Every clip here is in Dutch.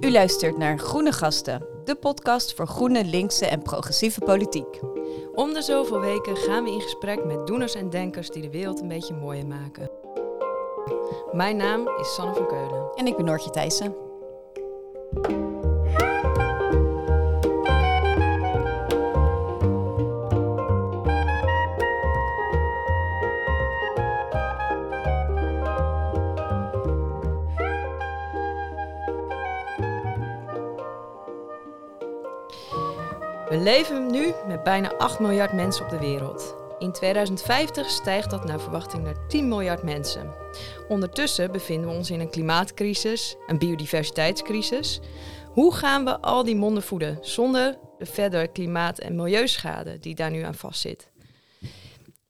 U luistert naar Groene Gasten, de podcast voor groene, linkse en progressieve politiek. Om de zoveel weken gaan we in gesprek met doeners en denkers die de wereld een beetje mooier maken. Mijn naam is Sanne van Keulen. En ik ben Noortje Thijssen. Leven nu met bijna 8 miljard mensen op de wereld. In 2050 stijgt dat naar verwachting naar 10 miljard mensen. Ondertussen bevinden we ons in een klimaatcrisis, een biodiversiteitscrisis. Hoe gaan we al die monden voeden zonder de verdere klimaat- en milieuschade die daar nu aan vastzit?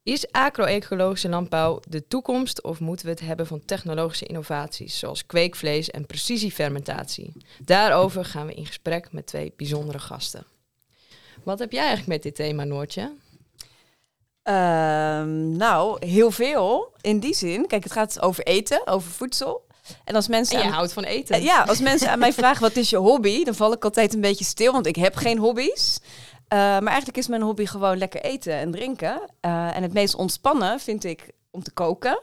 Is agro-ecologische landbouw de toekomst of moeten we het hebben van technologische innovaties zoals kweekvlees en precisiefermentatie? Daarover gaan we in gesprek met twee bijzondere gasten. Wat heb jij eigenlijk met dit thema, Noortje? Ehm, nou, heel veel in die zin. Kijk, het gaat over eten, over voedsel. En als mensen. En je aan- houdt van eten. Eh, ja, als mensen aan mij vragen wat is je hobby, dan val ik altijd een beetje stil, want ik heb geen hobby's. Eh, maar eigenlijk is mijn hobby gewoon lekker eten en drinken. Eh, en het meest ontspannen vind ik om te koken.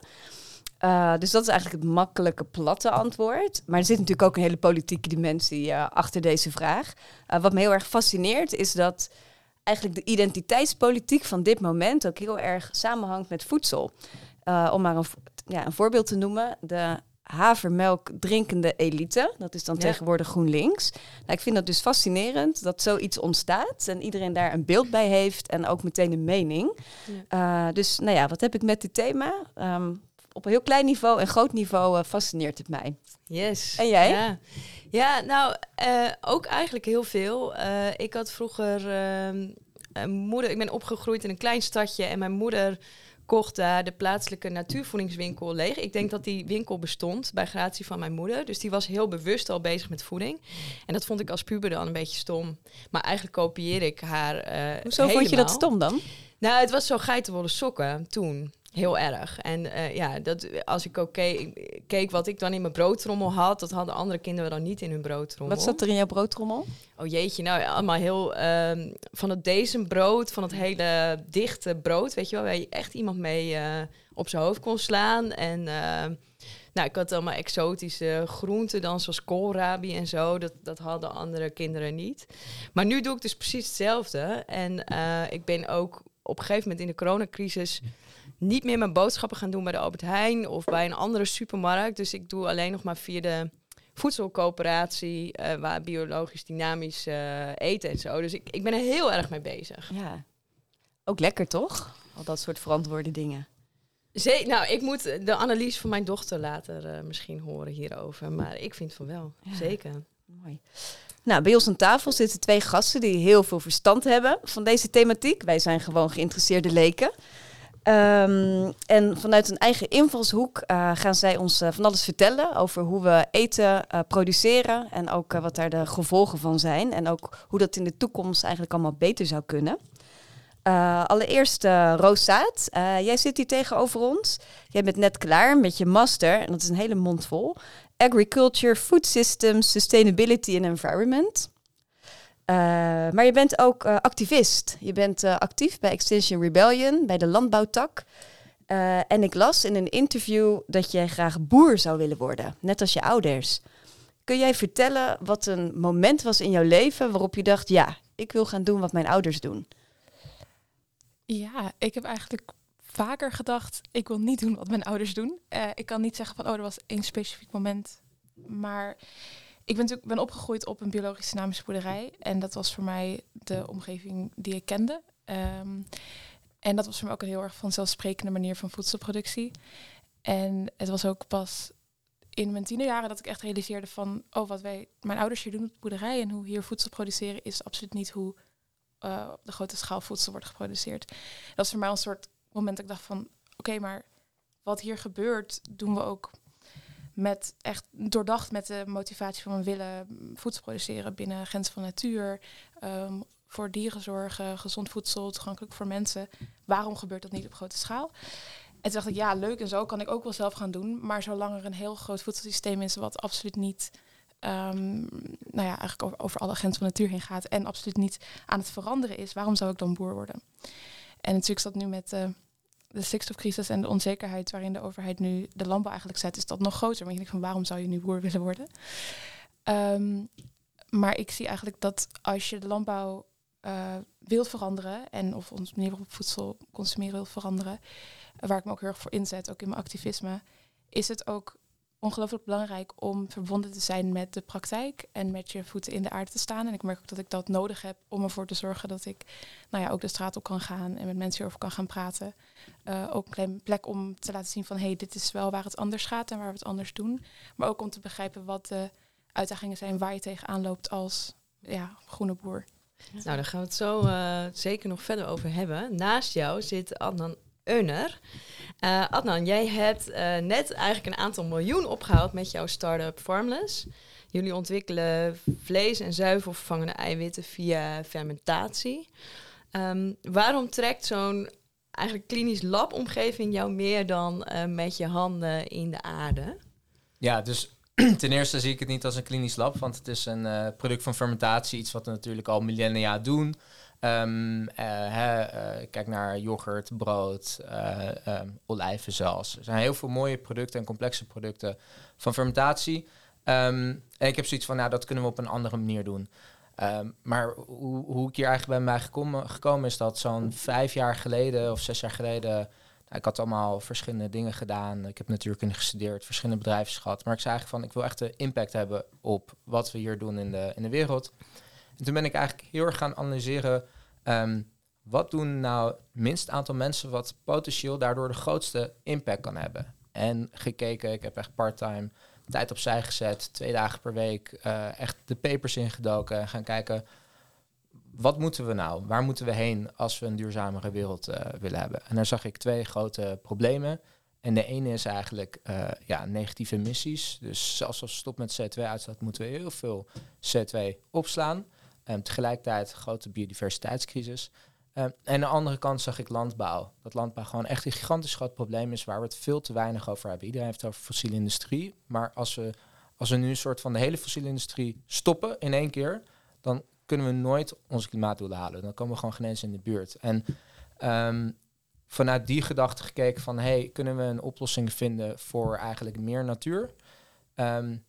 Eh, dus dat is eigenlijk het makkelijke, platte antwoord. Maar er zit natuurlijk ook een hele politieke dimensie eh, achter deze vraag. Eh, wat me heel erg fascineert is dat eigenlijk de identiteitspolitiek van dit moment ook heel erg samenhangt met voedsel. Om maar een, ja, een voorbeeld te noemen, de havermelk drinkende elite, dat is dan Ja. tegenwoordig GroenLinks. Nou, ik vind dat dus fascinerend dat zoiets ontstaat en iedereen daar een beeld bij heeft en ook meteen een mening. Dus nou ja, wat heb ik met dit thema? Ehm, op een heel klein niveau en groot niveau eh, fascineert het mij. Yes. En jij? Ja, ja nou, eh, ook eigenlijk heel veel. Eh, ik had vroeger ehm, een moeder. Ik ben opgegroeid in een klein stadje en mijn moeder kocht daar de plaatselijke natuurvoedingswinkel leeg. Ik denk dat die winkel bestond bij gratie van mijn moeder. Dus die was heel bewust al bezig met voeding. En dat vond ik als puber dan een beetje stom. Maar eigenlijk kopieer ik haar Hoezo vond je dat stom dan? Nou, het was zo geitenwolle sokken toen. Heel erg. En eh, ja, dat, als ik ook keek, keek wat ik dan in mijn broodtrommel had, dat hadden andere kinderen dan niet in hun broodtrommel. Wat zat er in jouw broodtrommel? Oh jeetje, nou ja, allemaal heel ehm, van het brood, van het hele dichte brood, weet je wel, waar je echt iemand mee eh, op zijn hoofd kon slaan. En eh, nou, ik had allemaal exotische groenten dan, zoals koolrabi en zo. Dat, dat hadden andere kinderen niet. Maar nu doe ik dus precies hetzelfde. En eh, ik ben ook op een gegeven moment in de coronacrisis niet meer mijn boodschappen gaan doen bij de Albert Heijn of bij een andere supermarkt. Dus ik doe alleen nog maar via de voedselcoöperatie, eh, waar biologisch dynamisch eh, eten en zo. Dus ik, ik ben er heel erg mee bezig. Ja. Ook lekker toch? Al dat soort verantwoorde dingen. Zee, nou, ik moet de analyse van mijn dochter later eh, misschien horen hierover. Maar ik vind van wel, Ja. zeker. Mooi. Nou, bij ons aan tafel zitten twee gasten die heel veel verstand hebben van deze thematiek. Wij zijn gewoon geïnteresseerde leken. Ehm, en vanuit een eigen invalshoek eh, gaan zij ons eh, van alles vertellen over hoe we eten eh, produceren en ook wat daar de gevolgen van zijn. En ook hoe dat in de toekomst eigenlijk allemaal beter zou kunnen. Allereerst Roos jij zit hier tegenover ons. Jij bent net klaar met je master en dat is een hele mond vol. Agriculture, Food Systems, Sustainability and Environment. Eh, maar je bent ook eh, activist. Je bent eh, actief bij Extinction Rebellion, bij de landbouwtak. En ik las in een interview dat jij graag boer zou willen worden, net als je ouders. Kun jij vertellen wat een moment was in jouw leven waarop je dacht, ja, ik wil gaan doen wat mijn ouders doen? Ja, ik heb eigenlijk vaker gedacht, ik wil niet doen wat mijn ouders doen. Ik kan niet zeggen van, oh, er was één specifiek moment. Maar ik ben natuurlijk ben opgegroeid op een biologisch dynamische boerderij. En dat was voor mij de omgeving die ik kende. Ehm, en dat was voor mij ook een heel erg vanzelfsprekende manier van voedselproductie. En het was ook pas in mijn tienerjaren dat ik echt realiseerde van... oh, wat wij, mijn ouders hier doen op de boerderij en hoe hier voedsel produceren... is absoluut niet hoe eh, op de grote schaal voedsel wordt geproduceerd. Dat is voor mij een soort moment dat ik dacht van... oké, maar wat hier gebeurt, doen we ook met echt doordacht met de motivatie van we willen voedsel produceren binnen grenzen van natuur, ehm, voor dieren zorgen, gezond voedsel, toegankelijk voor mensen. Waarom gebeurt dat niet op grote schaal? En toen dacht ik, ja, leuk en zo kan ik ook wel zelf gaan doen. Maar zolang er een heel groot voedselsysteem is wat absoluut niet ehm, nou ja, eigenlijk over, over alle grenzen van natuur heen gaat en absoluut niet aan het veranderen is, waarom zou ik dan boer worden? En natuurlijk dat nu met uh, de stikstofcrisis en de onzekerheid waarin de overheid nu de landbouw eigenlijk zet, is dat nog groter. Maar denkt van waarom zou je nu boer willen worden? Ehm, maar ik zie eigenlijk dat als je de landbouw uh, wil veranderen en of ons manier waarop voedsel consumeren wil veranderen, waar ik me ook heel erg voor inzet, ook in mijn activisme, is het ook ongelooflijk belangrijk om verbonden te zijn met de praktijk en met je voeten in de aarde te staan. En ik merk ook dat ik dat nodig heb om ervoor te zorgen dat ik nou ja, ook de straat op kan gaan en met mensen hierover kan gaan praten. Uh, ook een plek om te laten zien van hé, hey, dit is wel waar het anders gaat en waar we het anders doen. Maar ook om te begrijpen wat de uitdagingen zijn waar je tegenaan loopt als ja, groene boer. Nou, daar gaan we het zo uh, zeker nog verder over hebben. Naast jou zit Adnan Euner. Uh, Adnan, jij hebt uh, net eigenlijk een aantal miljoen opgehaald met jouw start-up Farmless. Jullie ontwikkelen vlees- en zuivelvervangende eiwitten via fermentatie. Um, waarom trekt zo'n eigenlijk klinisch labomgeving jou meer dan uh, met je handen in de aarde? Ja, dus ten eerste zie ik het niet als een klinisch lab, want het is een product van fermentatie, iets wat we natuurlijk al millennia doen. Um, kijk naar yoghurt, brood, uh, um, olijvensaus. Er zijn heel veel mooie producten en complexe producten van fermentatie. Um, en ik heb zoiets van, nou, dat kunnen we op een andere manier doen. maar hoe, hoe, ik hier eigenlijk bij mij gekomen, is dat zo'n vijf jaar geleden of zes jaar geleden... Nou, ik had allemaal verschillende dingen gedaan. Ik heb natuurlijk gestudeerd, verschillende bedrijven gehad. Maar ik zei eigenlijk van, ik wil echt de impact hebben op wat we hier doen in de, in de wereld. En toen ben ik eigenlijk heel erg gaan analyseren Ehm, wat doen nou het minst aantal mensen wat potentieel daardoor de grootste impact kan hebben? En gekeken, ik heb echt part-time tijd opzij gezet, twee dagen per week, uh, echt de papers ingedoken en gaan kijken, wat moeten we nou? Waar moeten we heen als we een duurzamere wereld uh, willen hebben? En daar zag ik twee grote problemen. En de ene is eigenlijk uh, ja, negatieve emissies. Dus zelfs als we stoppen met CO2-uitstoot, moeten we heel veel CO2 opslaan. Um, tegelijkertijd grote biodiversiteitscrisis. Um, en aan de andere kant zag ik landbouw. Dat landbouw gewoon echt een gigantisch groot probleem is waar we het veel te weinig over hebben. Iedereen heeft het over fossiele industrie. Maar als we, als we nu een soort van de hele fossiele industrie stoppen in één keer, dan kunnen we nooit onze klimaatdoelen halen. Dan komen we gewoon geen eens in de buurt. En um, vanuit die gedachte gekeken van, hey, kunnen we een oplossing vinden voor eigenlijk meer natuur en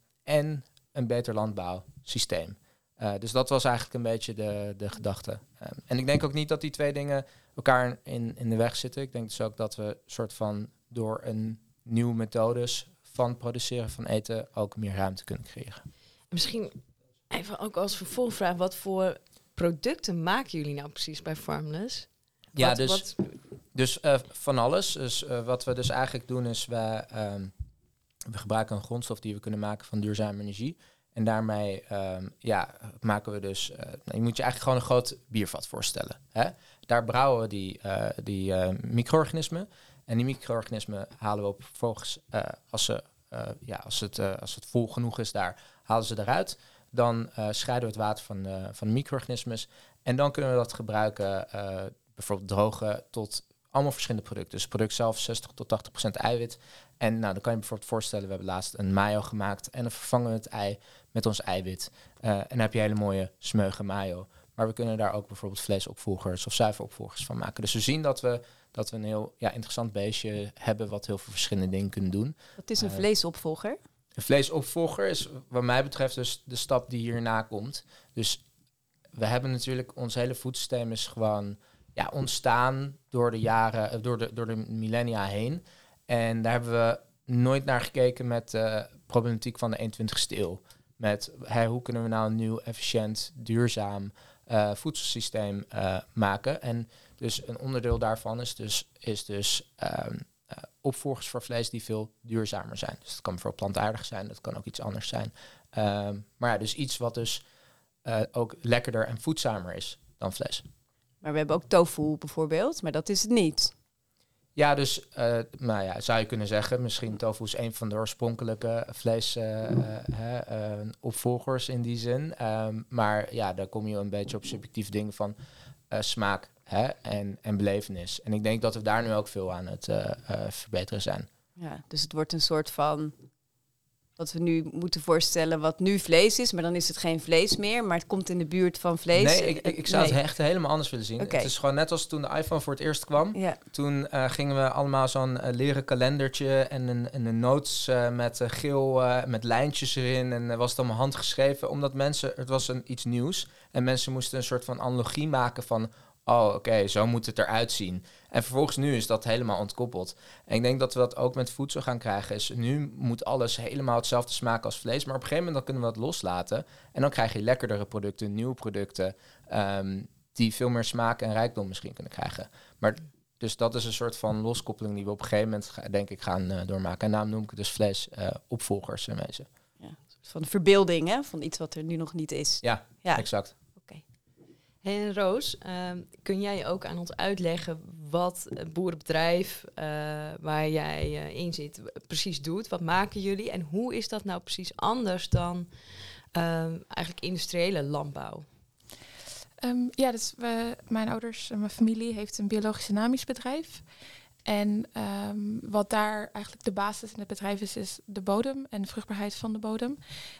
een beter landbouwsysteem. Uh, dus dat was eigenlijk een beetje de, de gedachte. Um, en ik denk ook niet dat die twee dingen elkaar in, in de weg zitten. Ik denk dus ook dat we soort van door een nieuwe methodes van produceren van eten ook meer ruimte kunnen creëren. Misschien even ook als vervolgvraag, wat voor producten maken jullie nou precies bij Farmless? Ja, wat, dus, wat... dus uh, van alles. Dus uh, wat we dus eigenlijk doen is, we, um, we gebruiken een grondstof die we kunnen maken van duurzame energie. En daarmee um, ja, maken we dus, uh, je moet je eigenlijk gewoon een groot biervat voorstellen. Hè? Daar brouwen we die, uh, die uh, micro-organismen. En die micro-organismen halen we op vervolgens, als, ze, ja, als, het, als het vol genoeg is daar, halen ze eruit. Dan scheiden we het water van van de micro-organismen. En dan kunnen we dat gebruiken, bijvoorbeeld drogen tot allemaal verschillende producten. Dus het product zelf 60 tot 80 procent eiwit. En nou, dan kan je bijvoorbeeld voorstellen, we hebben laatst een mayo gemaakt en dan vervangen we het ei met ons eiwit. Uh, en dan heb je hele mooie smeuige mayo. Maar we kunnen daar ook bijvoorbeeld vleesopvolgers of zuiveropvolgers van maken. Dus we zien dat we, dat we een heel ja, interessant beestje hebben wat heel veel verschillende dingen kunnen doen. Wat is een uh, vleesopvolger? Een vleesopvolger is wat mij betreft dus de stap die hierna komt. Dus we hebben natuurlijk, ons hele voedselsysteem is gewoon ja, ontstaan door de jaren, eh, door de, door de millennia heen. En daar hebben we nooit naar gekeken met de problematiek van de 21ste eeuw. Met hey, hoe kunnen we nou een nieuw, efficiënt, duurzaam uh, voedselsysteem maken. En dus een onderdeel daarvan is dus, is dus uh, opvolgers voor vlees die veel duurzamer zijn. Dus dat kan voor plantaardig zijn, dat kan ook iets anders zijn. Um, maar ja, dus iets wat dus ook lekkerder en voedzamer is dan vlees. Maar we hebben ook tofu bijvoorbeeld, maar dat is het niet. Ja, dus uh, nou ja, zou je kunnen zeggen, misschien tofu is een van de oorspronkelijke vleesopvolgers uh, uh, in die zin. Um, maar ja, daar kom je een beetje op subjectieve dingen van smaak hè, en, en belevenis. En ik denk dat we daar nu ook veel aan het verbeteren zijn. Ja, dus het wordt een soort van wat we nu moeten voorstellen, wat nu vlees is, maar dan is het geen vlees meer, maar het komt in de buurt van vlees. Nee, ik, ik, ik zou Nee. het echt helemaal anders willen zien. Het is gewoon net als toen de iPhone voor het eerst kwam. Ja, Toen eh, gingen we allemaal zo'n eh, leren kalendertje en een, en een notes eh, met geel, met lijntjes erin. En was het allemaal handgeschreven, omdat mensen, het was een, iets nieuws. En mensen moesten een soort van analogie maken van, oh oké, zo moet het eruit zien. En vervolgens nu is dat helemaal ontkoppeld. En ik denk dat we dat ook met voedsel gaan krijgen. Is nu moet alles helemaal hetzelfde smaken als vlees. Maar op een gegeven moment dan kunnen we dat loslaten. En dan krijg je lekkerdere producten, nieuwe producten. ehm, die veel meer smaak en rijkdom misschien kunnen krijgen. Maar dus dat is een soort van loskoppeling die we op een gegeven moment, denk ik, gaan eh, doormaken. En daarom noem ik het dus vlees eh, opvolgers en wezen. ja, een soort van verbeelding hè, van iets wat er nu nog niet is. Ja, Ja. exact. En Roos, ehm, kun jij ook aan ons uitleggen wat het boerenbedrijf eh, waar jij eh, in zit precies doet? Wat maken jullie en hoe is dat nou precies anders dan ehm, eigenlijk industriële landbouw? Ehm, ja, dus mijn ouders en mijn familie heeft een biologisch dynamisch bedrijf. En wat daar eigenlijk de basis in het bedrijf is, is de bodem en de vruchtbaarheid van de bodem.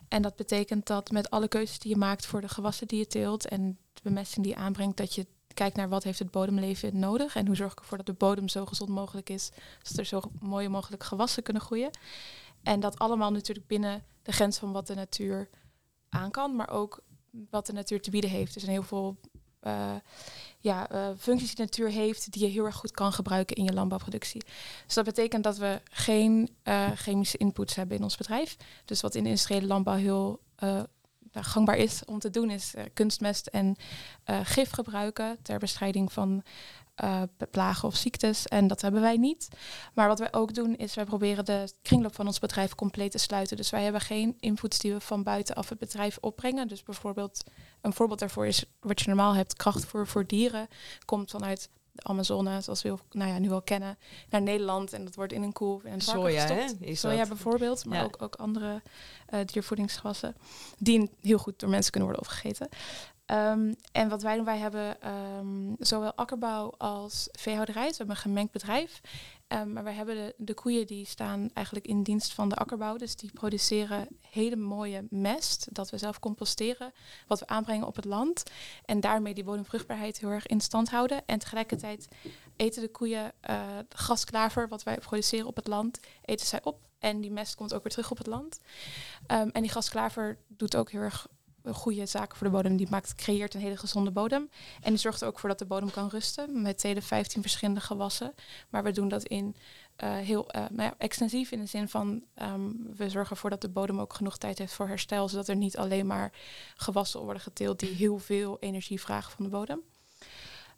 En dat betekent dat met alle keuzes die je maakt voor de gewassen die je teelt en bemesting die aanbrengt, dat je kijkt naar wat heeft het bodemleven nodig en hoe zorg ik ervoor dat de bodem zo gezond mogelijk is, zodat er zo mooi mogelijk gewassen kunnen groeien. En dat allemaal natuurlijk binnen de grens van wat de natuur aan kan, maar ook wat de natuur te bieden heeft. Er zijn heel veel eh, ja, eh, functies die de natuur heeft, die je heel erg goed kan gebruiken in je landbouwproductie. Dus dat betekent dat we geen eh, chemische inputs hebben in ons bedrijf. Dus wat in de industriële landbouw heel gangbaar is om te doen, is eh, kunstmest en eh, gif gebruiken ter bestrijding van eh, plagen of ziektes. En dat hebben wij niet. Maar wat wij ook doen, is wij proberen de kringloop van ons bedrijf compleet te sluiten. Dus wij hebben geen inputs die we van buitenaf het bedrijf opbrengen. Dus bijvoorbeeld, een voorbeeld daarvoor is wat je normaal hebt, krachtvoer voor dieren, komt vanuit de Amazone, zoals we heel, nou ja, nu wel kennen, naar Nederland. En dat wordt in een koe en Soja, gestopt. hè? Soja bijvoorbeeld, maar Ja. ook, ook andere eh, diervoedingsgewassen. Die heel goed door mensen kunnen worden opgegeten. Ehm, en wat wij doen, wij hebben ehm, zowel akkerbouw als veehouderij. Dus we hebben een gemengd bedrijf. Ehm, maar wij hebben de, koeien die staan eigenlijk in dienst van de akkerbouw. Dus die produceren hele mooie mest, dat we zelf composteren, wat we aanbrengen op het land. En daarmee die bodemvruchtbaarheid heel erg in stand houden. En tegelijkertijd eten de koeien eh grasklaver, wat wij produceren op het land, eten zij op. En die mest komt ook weer terug op het land. Ehm, en die grasklaver doet ook heel erg goede zaken voor de bodem. Die maakt, creëert een hele gezonde bodem. En die zorgt er ook voor dat de bodem kan rusten. Met hele 15 verschillende gewassen. Maar we doen dat in eh, heel eh, nou ja, extensief in de zin van ehm, we zorgen ervoor dat de bodem ook genoeg tijd heeft voor herstel. Zodat er niet alleen maar gewassen worden geteeld die heel veel energie vragen van de bodem.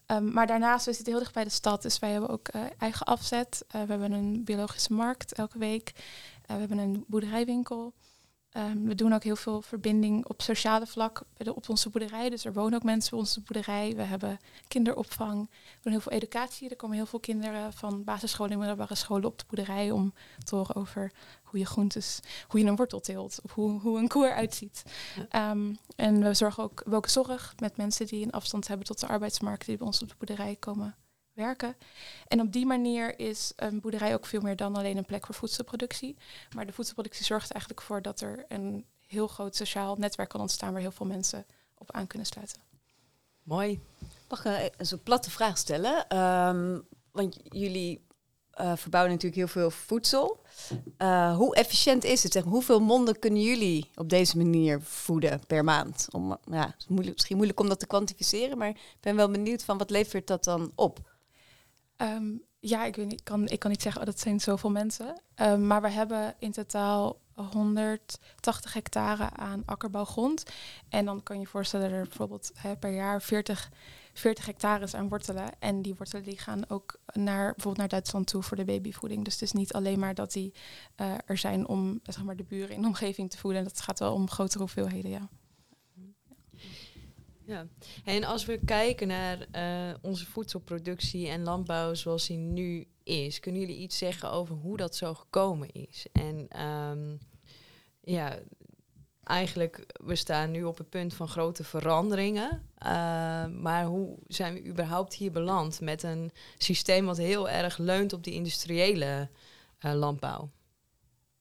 Ehm, maar daarnaast, we zitten heel dicht bij de stad, dus wij hebben ook eh, eigen afzet. We hebben een biologische markt elke week. We hebben een boerderijwinkel. Ehm, we doen ook heel veel verbinding op sociale vlak bij de- op onze boerderij. Dus er wonen ook mensen op onze boerderij. We hebben kinderopvang. We doen heel veel educatie. Er komen heel veel kinderen van basisscholen en middelbare scholen op de boerderij om te horen over hoe je groentes, hoe je een wortel teelt of hoe, hoe een koe eruit ziet. Ehm, en we zorgen ook welke zorg met mensen die een afstand hebben tot de arbeidsmarkt die bij ons op de boerderij komen werken. En op die manier is een boerderij ook veel meer dan alleen een plek voor voedselproductie. Maar de voedselproductie zorgt er eigenlijk voor dat er een heel groot sociaal netwerk kan ontstaan waar heel veel mensen op aan kunnen sluiten. Mooi. Mag ik eh, zo'n platte vraag stellen? Ehm, want jullie eh, verbouwen natuurlijk heel veel voedsel. Eh, hoe efficiënt is het? Zeg, hoeveel monden kunnen jullie op deze manier voeden per maand? Om, ja, het is moeilijk, misschien moeilijk om dat te kwantificeren, maar ik ben wel benieuwd van wat levert dat dan op? Ehm, ja, ik, weet niet, kan, ik kan niet zeggen, oh, dat zijn zoveel mensen. Ehm, maar we hebben in totaal 180 hectare aan akkerbouwgrond. En dan kan je voorstellen dat er bijvoorbeeld hè, per jaar 40, 40 hectares aan wortelen. En die wortelen die gaan ook naar, bijvoorbeeld naar Duitsland toe voor de babyvoeding. Dus het is niet alleen maar dat die eh, er zijn om zeg maar, de buren in de omgeving te voeden. Dat gaat wel om grotere hoeveelheden, ja. Ja. En als we kijken naar eh, onze voedselproductie en landbouw zoals die nu is, kunnen jullie iets zeggen over hoe dat zo gekomen is? En ehm, ja, eigenlijk, we staan nu op het punt van grote veranderingen. eh, maar hoe zijn we überhaupt hier beland met een systeem wat heel erg leunt op die industriële eh, landbouw?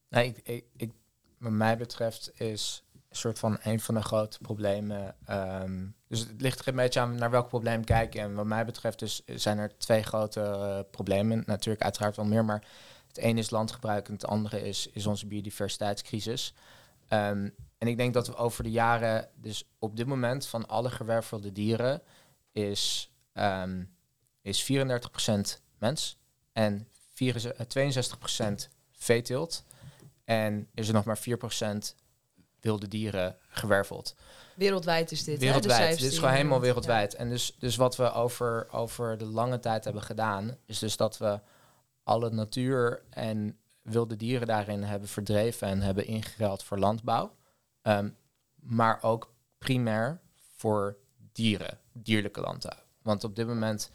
Ik, ik, ik, wat mij betreft is een soort van een van de grote problemen. ehm, dus het ligt er een beetje aan naar welk probleem kijk je. En wat mij betreft dus zijn er twee grote eh, problemen. Natuurlijk uiteraard wel meer, maar het ene is landgebruik en het andere is, is onze biodiversiteitscrisis. Ehm, en ik denk dat we over de jaren, dus op dit moment van alle gewervelde dieren, is, ehm, is 34% mens en 64, 62% veeteelt. En is er nog maar 4% wilde dieren gewerveld. Wereldwijd is dit. hè, Wereldwijd. Dit is gewoon helemaal wereldwijd. En dus, dus wat we over, over de lange tijd hebben gedaan, is dus dat we alle natuur en wilde dieren daarin hebben verdreven en hebben ingeruild voor landbouw. Ehm, maar ook primair voor dieren, dierlijke landbouw. Want op dit moment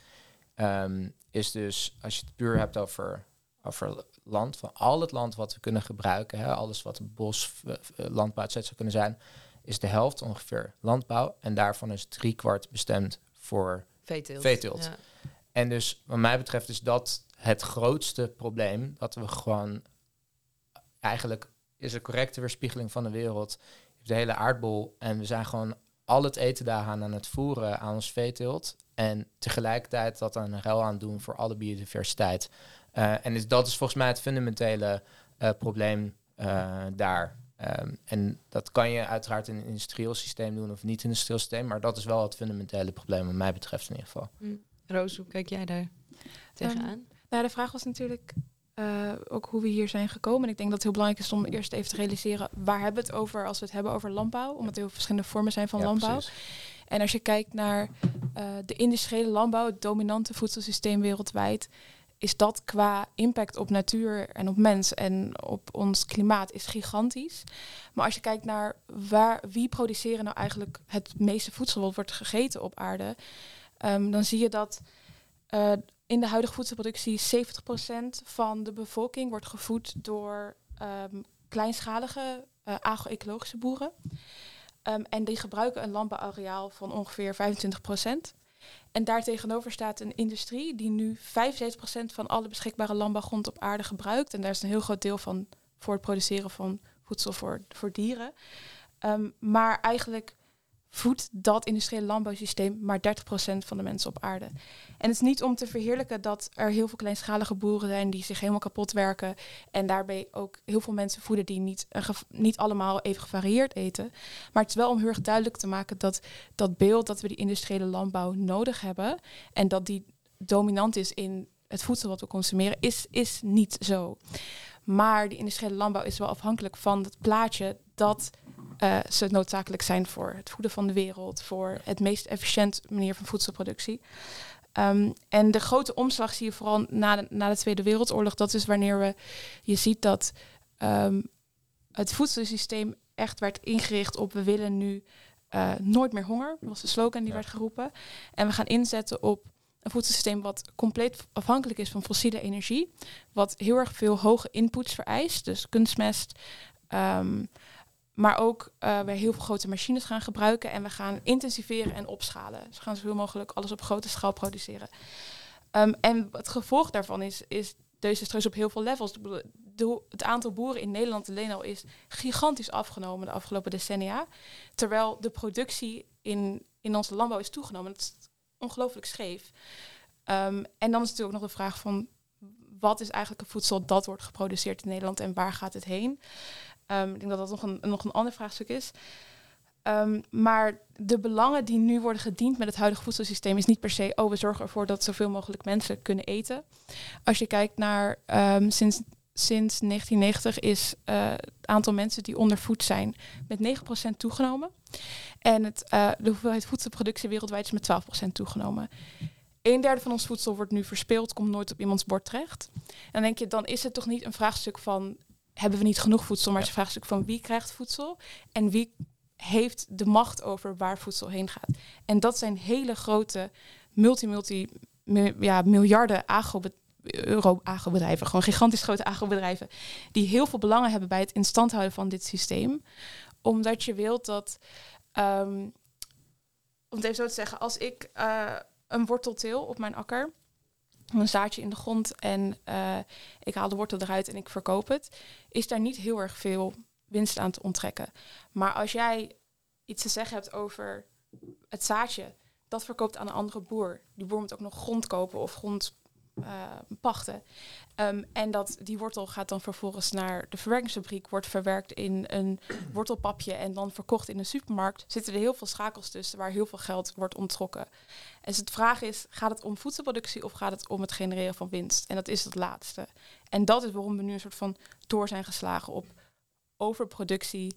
ehm, is dus, als je het puur hebt over, over land, van al het land wat we kunnen gebruiken, hè, alles wat bos, eh, eh, landbouw, et cetera zou kunnen zijn, is de helft ongeveer landbouw. En daarvan is driekwart bestemd voor. Veeteelt. Veeteelt. Ja. En dus, wat mij betreft, is dat het grootste probleem. Dat we gewoon. Eigenlijk is een correcte weerspiegeling van de wereld. De hele aardbol. En we zijn gewoon al het eten daaraan aan het voeren aan ons veeteelt. En tegelijkertijd dat aan een ruil aan doen voor alle biodiversiteit. Eh, en dus dat is volgens mij het fundamentele eh, probleem eh, daar. Ehm, en dat kan je uiteraard in een industrieel systeem doen of niet in een industrieel systeem. Maar dat is wel het fundamentele probleem, wat mij betreft in ieder geval. Roos, hoe kijk jij daar tegenaan? Nou, de vraag was natuurlijk eh, ook hoe we hier zijn gekomen. En ik denk dat het heel belangrijk is om eerst even te realiseren waar hebben we het over als we het hebben over landbouw. Omdat er heel verschillende vormen zijn van Ja, landbouw. precies. En als je kijkt naar eh, de industriële landbouw, het dominante voedselsysteem wereldwijd, is dat qua impact op natuur en op mens en op ons klimaat is gigantisch. Maar als je kijkt naar waar, wie produceren nou eigenlijk het meeste voedsel wat wordt gegeten op aarde, ehm, dan zie je dat eh, in de huidige voedselproductie 70% van de bevolking wordt gevoed door ehm, kleinschalige uh, agro-ecologische boeren. Um, en die gebruiken een landbouwareaal van ongeveer 25%. En daartegenover staat een industrie die nu 75% van alle beschikbare landbouwgrond op aarde gebruikt. En daar is een heel groot deel van voor het produceren van voedsel voor, voor dieren. Um, maar eigenlijk voedt dat industriële landbouwsysteem maar 30% van de mensen op aarde. En het is niet om te verheerlijken dat er heel veel kleinschalige boeren zijn die zich helemaal kapot werken en daarbij ook heel veel mensen voeden die niet, niet allemaal even gevarieerd eten. Maar het is wel om heel erg duidelijk te maken dat dat beeld dat we die industriële landbouw nodig hebben en dat die dominant is in het voedsel wat we consumeren, is, is niet zo. Maar die industriële landbouw is wel afhankelijk van het plaatje dat uh, ze noodzakelijk zijn voor het voeden van de wereld, voor het meest efficiënt manier van voedselproductie. Um, en de grote omslag zie je vooral na de, na de Tweede Wereldoorlog. Dat is wanneer we, je ziet dat um, het voedselsysteem echt werd ingericht op we willen nu uh, nooit meer honger. Dat was de slogan die ja. werd geroepen. En we gaan inzetten op een voedselsysteem wat compleet afhankelijk is van fossiele energie. Wat heel erg veel hoge inputs vereist. Dus kunstmest, um, maar ook uh, heel veel grote machines gaan gebruiken en we gaan intensiveren en opschalen. Dus we gaan zoveel mogelijk alles op grote schaal produceren. Um, en het gevolg daarvan is, is desastreus op heel veel levels. Het aantal boeren in Nederland alleen al is gigantisch afgenomen de afgelopen decennia. Terwijl de productie in, in onze landbouw is toegenomen. Dat is ongelooflijk scheef. Um, en dan is natuurlijk ook nog de vraag van wat is eigenlijk een voedsel dat wordt geproduceerd in Nederland en waar gaat het heen? Um, ik denk dat dat nog een, nog een ander vraagstuk is. Um, maar de belangen die nu worden gediend met het huidige voedselsysteem is niet per se, oh, we zorgen ervoor dat zoveel mogelijk mensen kunnen eten. Als je kijkt naar um, sinds, sinds 1990 is uh, het aantal mensen die ondervoed zijn met 9% toegenomen. En het, uh, de hoeveelheid voedselproductie wereldwijd is met 12% toegenomen. Een derde van ons voedsel wordt nu verspeeld, komt nooit op iemands bord terecht. En dan denk je, dan is het toch niet een vraagstuk van hebben we niet genoeg voedsel, maar het is een vraagstuk van wie krijgt voedsel? En wie heeft de macht over waar voedsel heen gaat. En dat zijn hele grote multi-multi ja, miljarden agrobedrijven, gewoon gigantisch grote agrobedrijven, die heel veel belangen hebben bij het instand houden van dit systeem. Omdat je wilt dat, um, om het even zo te zeggen, als ik uh, een wortel teel op mijn akker, een zaadje in de grond en uh, ik haal de wortel eruit en ik verkoop het, is daar niet heel erg veel winst aan te onttrekken. Maar als jij iets te zeggen hebt over het zaadje, dat verkoopt aan een andere boer. Die boer moet ook nog grond kopen of grond uh, pachten. Ehm, en dat, die wortel gaat dan vervolgens naar de verwerkingsfabriek, wordt verwerkt in een wortelpapje en dan verkocht in een supermarkt. Zitten er heel veel schakels tussen waar heel veel geld wordt onttrokken. En dus de vraag is, gaat het om voedselproductie of gaat het om het genereren van winst? En dat is het laatste. En dat is waarom we nu een soort van door zijn geslagen op overproductie,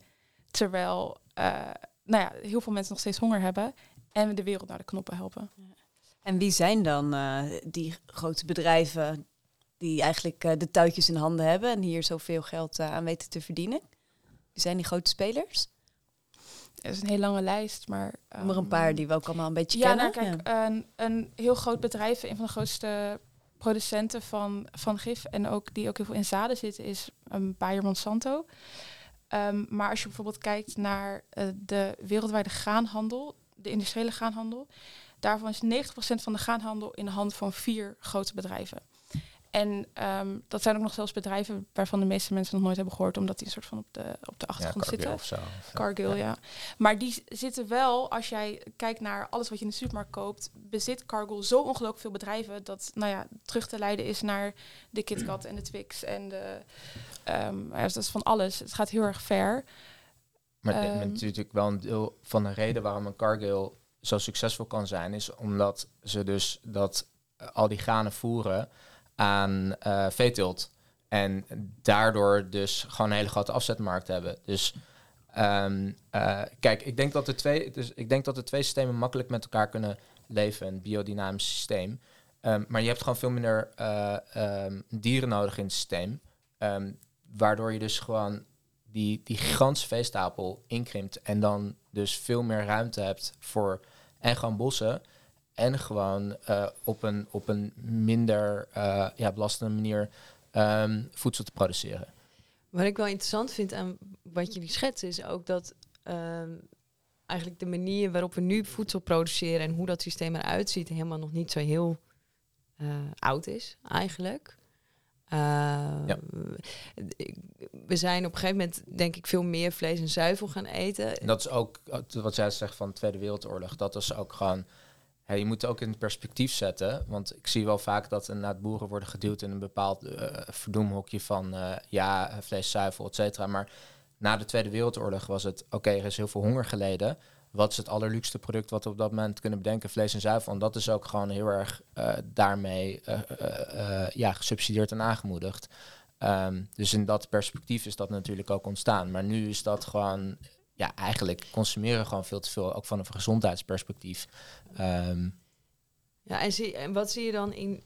terwijl uh, nou ja, heel veel mensen nog steeds honger hebben en we de wereld naar de knoppen helpen. En wie zijn dan uh, die grote bedrijven die eigenlijk uh, de touwtjes in handen hebben en hier zoveel geld uh, aan weten te verdienen? Wie zijn die grote spelers? Er is een hele lange lijst, maar... Um, er een paar die we ook allemaal een beetje ja, kennen. Nou, kijk, ja. een, een heel groot bedrijf, een van de grootste producenten van, van gif en ook die ook heel veel in zaden zitten, is um, Bayer Monsanto. Um, maar als je bijvoorbeeld kijkt naar uh, de wereldwijde graanhandel, de industriële graanhandel, daarvan is 90% van de graanhandel in de hand van vier grote bedrijven. En um, dat zijn ook nog zelfs bedrijven waarvan de meeste mensen nog nooit hebben gehoord, omdat die een soort van op de, op de achtergrond ja, zitten. Of zo, of Cargill, ja. ja. Maar die zitten wel, als jij kijkt naar alles wat je in de supermarkt koopt, bezit Cargill zo ongelooflijk veel bedrijven dat, nou ja, terug te leiden is naar de KitKat en de Twix en de, um, ja, dat is van alles. Het gaat heel erg ver. Maar Ehm, um, natuurlijk wel een deel van de reden waarom een Cargill zo succesvol kan zijn, is omdat ze dus dat uh, al die granen voeren aan uh, veeteelt. En daardoor dus gewoon een hele grote afzetmarkt hebben. Dus um, uh, kijk, ik denk, dat de twee, dus ik denk dat de twee systemen makkelijk met elkaar kunnen leven. Een biodynamisch systeem. Um, maar je hebt gewoon veel minder um, dieren nodig in het systeem. waardoor je dus gewoon die, die gigantische veestapel inkrimpt. En dan dus veel meer ruimte hebt voor en gewoon bossen. En gewoon uh, op, een, op een minder uh, ja, belastende manier um, voedsel te produceren. Wat ik wel interessant vind aan wat jullie schetsen, is ook dat um, eigenlijk de manier waarop we nu voedsel produceren en hoe dat systeem eruit ziet, helemaal nog niet zo heel uh, oud is, eigenlijk. Uh, ja. We zijn op een gegeven moment, denk ik, veel meer vlees en zuivel gaan eten. En dat is ook wat jij zegt van de Tweede Wereldoorlog. Dat is ook gewoon ja, je moet het ook in het perspectief zetten. Want ik zie wel vaak dat inderdaad boeren worden geduwd in een bepaald uh, verdoemhokje van uh, ja, vlees, zuivel, et cetera. Maar na de Tweede Wereldoorlog was het, oké, okay, er is heel veel honger geleden. Wat is het allerluukste product wat we op dat moment kunnen bedenken? Vlees en zuivel. En dat is ook gewoon heel erg uh, daarmee ja, gesubsidieerd en aangemoedigd. Um, dus in dat perspectief is dat natuurlijk ook ontstaan. Maar nu is dat gewoon ja, eigenlijk consumeren gewoon veel te veel, ook van een gezondheidsperspectief. Um, ja, en, zie, en wat zie je dan in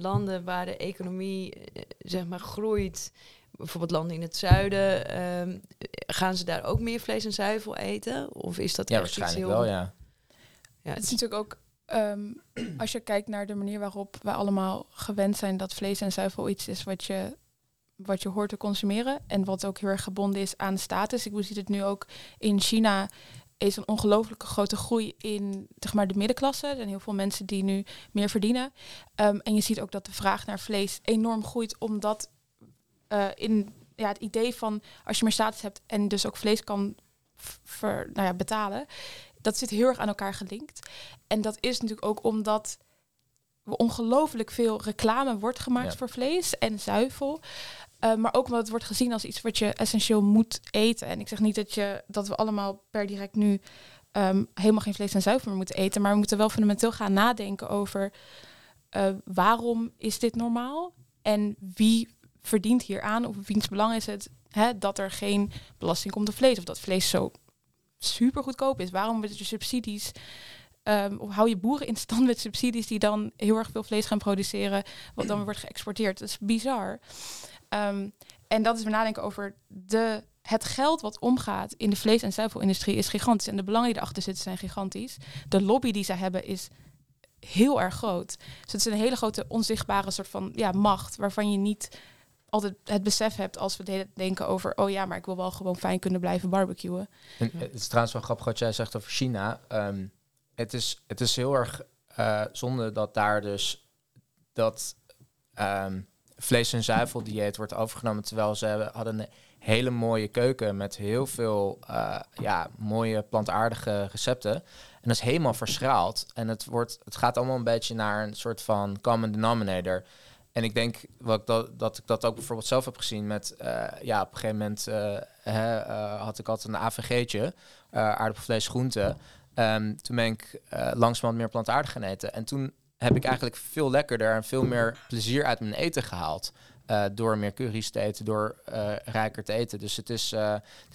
landen waar de economie zeg maar groeit? Bijvoorbeeld landen in het zuiden, um, gaan ze daar ook meer vlees en zuivel eten? Of is dat ja, echt waarschijnlijk iets heel... wel, ja. ja. Het is natuurlijk ook, um, als je kijkt naar de manier waarop wij allemaal gewend zijn dat vlees en zuivel iets is wat je wat je hoort te consumeren en wat ook heel erg gebonden is aan status. Ik zie het nu ook in China is een ongelooflijke grote groei in zeg maar, de middenklasse. Er zijn heel veel mensen die nu meer verdienen. Um, en je ziet ook dat de vraag naar vlees enorm groeit, omdat uh, in ja, het idee van als je meer status hebt en dus ook vlees kan ver, nou ja, betalen, dat zit heel erg aan elkaar gelinkt. En dat is natuurlijk ook omdat ongelooflijk veel reclame wordt gemaakt ja. voor vlees en zuivel. Uh, maar ook omdat het wordt gezien als iets wat je essentieel moet eten. En ik zeg niet dat, je, dat we allemaal per direct nu um, helemaal geen vlees en zuivel meer moeten eten. Maar we moeten wel fundamenteel gaan nadenken over uh, waarom is dit normaal? En wie verdient hier aan? Of wiens belang is het hè, dat er geen belasting komt op vlees? Of dat vlees zo super goedkoop is? Waarom wordt je subsidies... Um, of hou je boeren in stand met subsidies die dan heel erg veel vlees gaan produceren, wat dan wordt geëxporteerd. Dat is bizar. Um, en dat is weer nadenken over de, het geld wat omgaat in de vlees- en zuivelindustrie is gigantisch. En de belangen die erachter zitten zijn gigantisch. De lobby die zij hebben is heel erg groot. Dus het is een hele grote onzichtbare soort van ja, macht, waarvan je niet altijd het besef hebt als we denken over, oh ja, maar ik wil wel gewoon fijn kunnen blijven barbecuen. En het is trouwens wel grappig wat jij zegt over China. Um, het, is, het is heel erg uh, zonde dat daar dus dat um, vlees- en zuiveldieet wordt overgenomen, terwijl ze hebben, hadden een hele mooie keuken met heel veel eh, ja, mooie plantaardige recepten. En dat is helemaal verschraald. En het, wordt, het gaat allemaal een beetje naar een soort van common denominator. En ik denk wat dat, dat ik dat ook bijvoorbeeld zelf heb gezien met, eh, ja, op een gegeven moment uh, hè, uh, had ik altijd een AVG'tje, aardappelvlees, groente. Um, toen ben ik langzamerhand meer plantaardig gaan eten. En toen heb ik eigenlijk veel lekkerder en veel meer plezier uit mijn eten gehaald. door meer curry's te eten, door rijker te eten. Dus het is,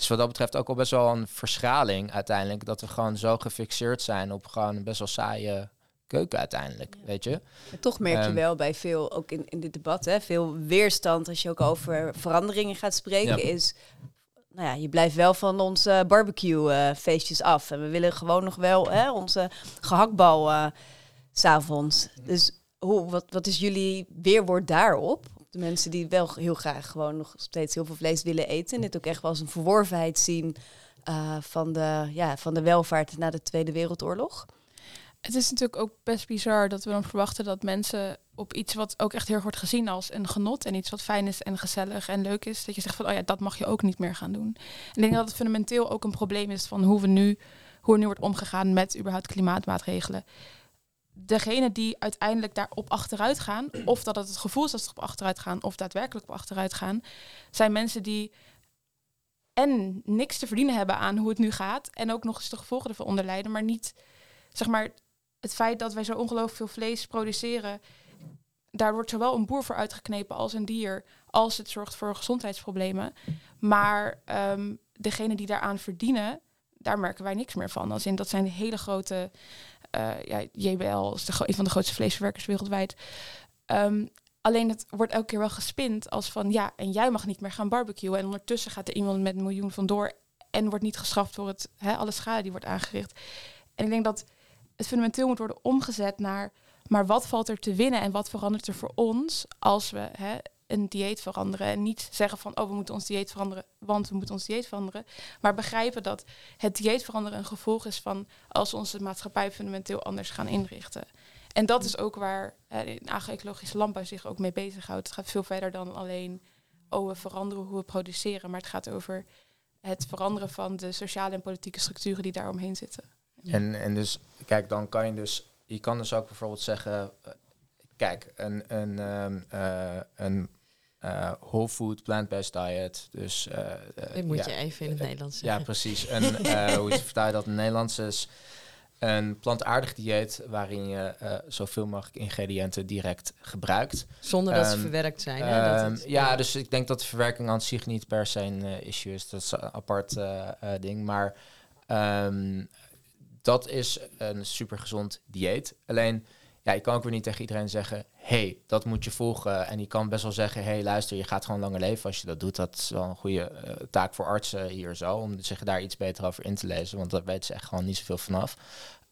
wat dat betreft ook al best wel een verschraling uiteindelijk. Dat we gewoon zo gefixeerd zijn op gewoon best wel saaie keuken uiteindelijk, weet je. En toch merk je wel bij veel, ook in, in dit debat, hè, veel weerstand als je ook over veranderingen gaat spreken, is, nou ja, je blijft wel van onze barbecue uh, feestjes af. En we willen gewoon nog wel hè, onze gehaktbal uh, s'avonds. Dus hoe, wat, wat is jullie weerwoord daarop? De mensen die wel heel graag gewoon nog steeds heel veel vlees willen eten en dit ook echt wel als een verworvenheid zien uh, van, de, ja, van de welvaart na de Tweede Wereldoorlog. Het is natuurlijk ook best bizar dat we dan verwachten dat mensen op iets wat ook echt heel erg wordt gezien als een genot en iets wat fijn is en gezellig en leuk is, dat je zegt van oh ja, dat mag je ook niet meer gaan doen. En ik denk dat het fundamenteel ook een probleem is van hoe we nu, hoe er nu wordt omgegaan met überhaupt klimaatmaatregelen. Degene die uiteindelijk daarop achteruit gaan, of dat het het gevoel is dat ze op achteruit gaan, of daadwerkelijk op achteruit gaan, zijn mensen die en niks te verdienen hebben aan hoe het nu gaat en ook nog eens de gevolgen ervan onderlijden, maar niet zeg maar het feit dat wij zo ongelooflijk veel vlees produceren, daar wordt zowel een boer voor uitgeknepen als een dier, als het zorgt voor gezondheidsproblemen. Maar um, degene die daaraan verdienen, daar merken wij niks meer van. Als in dat zijn hele grote, uh, ja, JBL is de, een van de grootste vleesverwerkers wereldwijd. Um, alleen het wordt elke keer wel gespind als van ja, en jij mag niet meer gaan barbecuen. En ondertussen gaat er iemand met een miljoen vandoor en wordt niet geschrapt voor het, hè, alle schade die wordt aangericht. En ik denk dat het fundamenteel moet worden omgezet naar, maar wat valt er te winnen en wat verandert er voor ons als we hè, een dieet veranderen en niet zeggen van, oh, we moeten ons dieet veranderen, want we moeten ons dieet veranderen, maar begrijpen dat het dieet veranderen een gevolg is van als we onze maatschappij fundamenteel anders gaan inrichten. En dat is ook waar hè, agro-ecologische landbouw zich ook mee bezighoudt. Het gaat veel verder dan alleen, oh, we veranderen hoe we produceren, maar het gaat over het veranderen van de sociale en politieke structuren die daaromheen zitten. En, en dus, kijk, dan kan je dus, je kan dus ook bijvoorbeeld zeggen, uh, kijk, een, een, um, uh, een uh, whole food plant-based diet. Dus, Dit moet ja, je even in het Nederlands zeggen. Ja, precies. Een, hoe vertaal je dat in het Nederlands is? Een plantaardig dieet waarin je zoveel mogelijk ingrediënten direct gebruikt. Zonder dat um, ze verwerkt zijn. Hè? Dat het, ja, dus ik denk dat de verwerking aan zich niet per se een issue is. Dat is een apart ding. Maar um, dat is een super gezond dieet. Alleen, ja, je kan ook weer niet tegen iedereen zeggen: hey, dat moet je volgen. En je kan best wel zeggen: hey, luister, je gaat gewoon langer leven als je dat doet. Dat is wel een goede uh, taak voor artsen hier zo, om zich daar iets beter over in te lezen, want daar weten ze echt gewoon niet zoveel vanaf.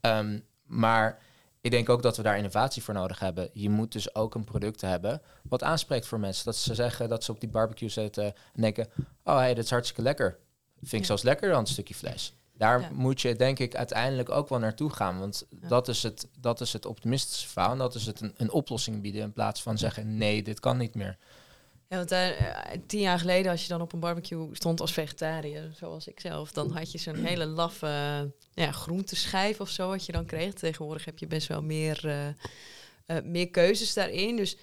Um, maar ik denk ook dat we daar innovatie voor nodig hebben. Je moet dus ook een product hebben wat aanspreekt voor mensen. Dat ze zeggen dat ze op die barbecue zitten en denken: oh, hey, dit is hartstikke lekker. Vind ik ja. zelfs lekkerder dan een stukje vlees. Daar ja. moet je denk ik uiteindelijk ook wel naartoe gaan. Want ja. dat, is het, dat is het optimistische verhaal. En dat is het een, een oplossing bieden in plaats van zeggen nee, dit kan niet meer. Ja, want uh, tien jaar geleden als je dan op een barbecue stond als vegetariër, zoals ik zelf, dan had je zo'n hele laffe uh, ja, groenteschijf of zo wat je dan kreeg. Tegenwoordig heb je best wel meer, uh, meer keuzes daarin. Dus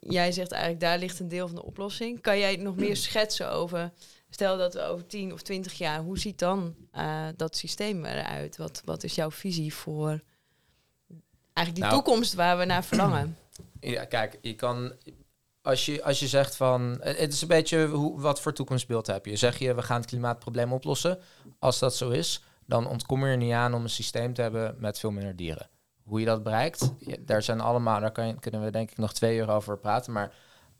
jij zegt eigenlijk daar ligt een deel van de oplossing. Kan jij nog meer schetsen over Stel dat we over 10 of 20 jaar, hoe ziet dan uh, dat systeem eruit? Wat, wat is jouw visie voor eigenlijk die nou, toekomst waar we naar verlangen? Ja, kijk, je kan. Als je, als je zegt van. Het is een beetje hoe, wat voor toekomstbeeld heb je. Zeg je, we gaan het klimaatprobleem oplossen. Als dat zo is, dan ontkom je er niet aan om een systeem te hebben met veel minder dieren. Hoe je dat bereikt, daar zijn allemaal, daar kan je, kunnen we denk ik nog twee uur over praten. Maar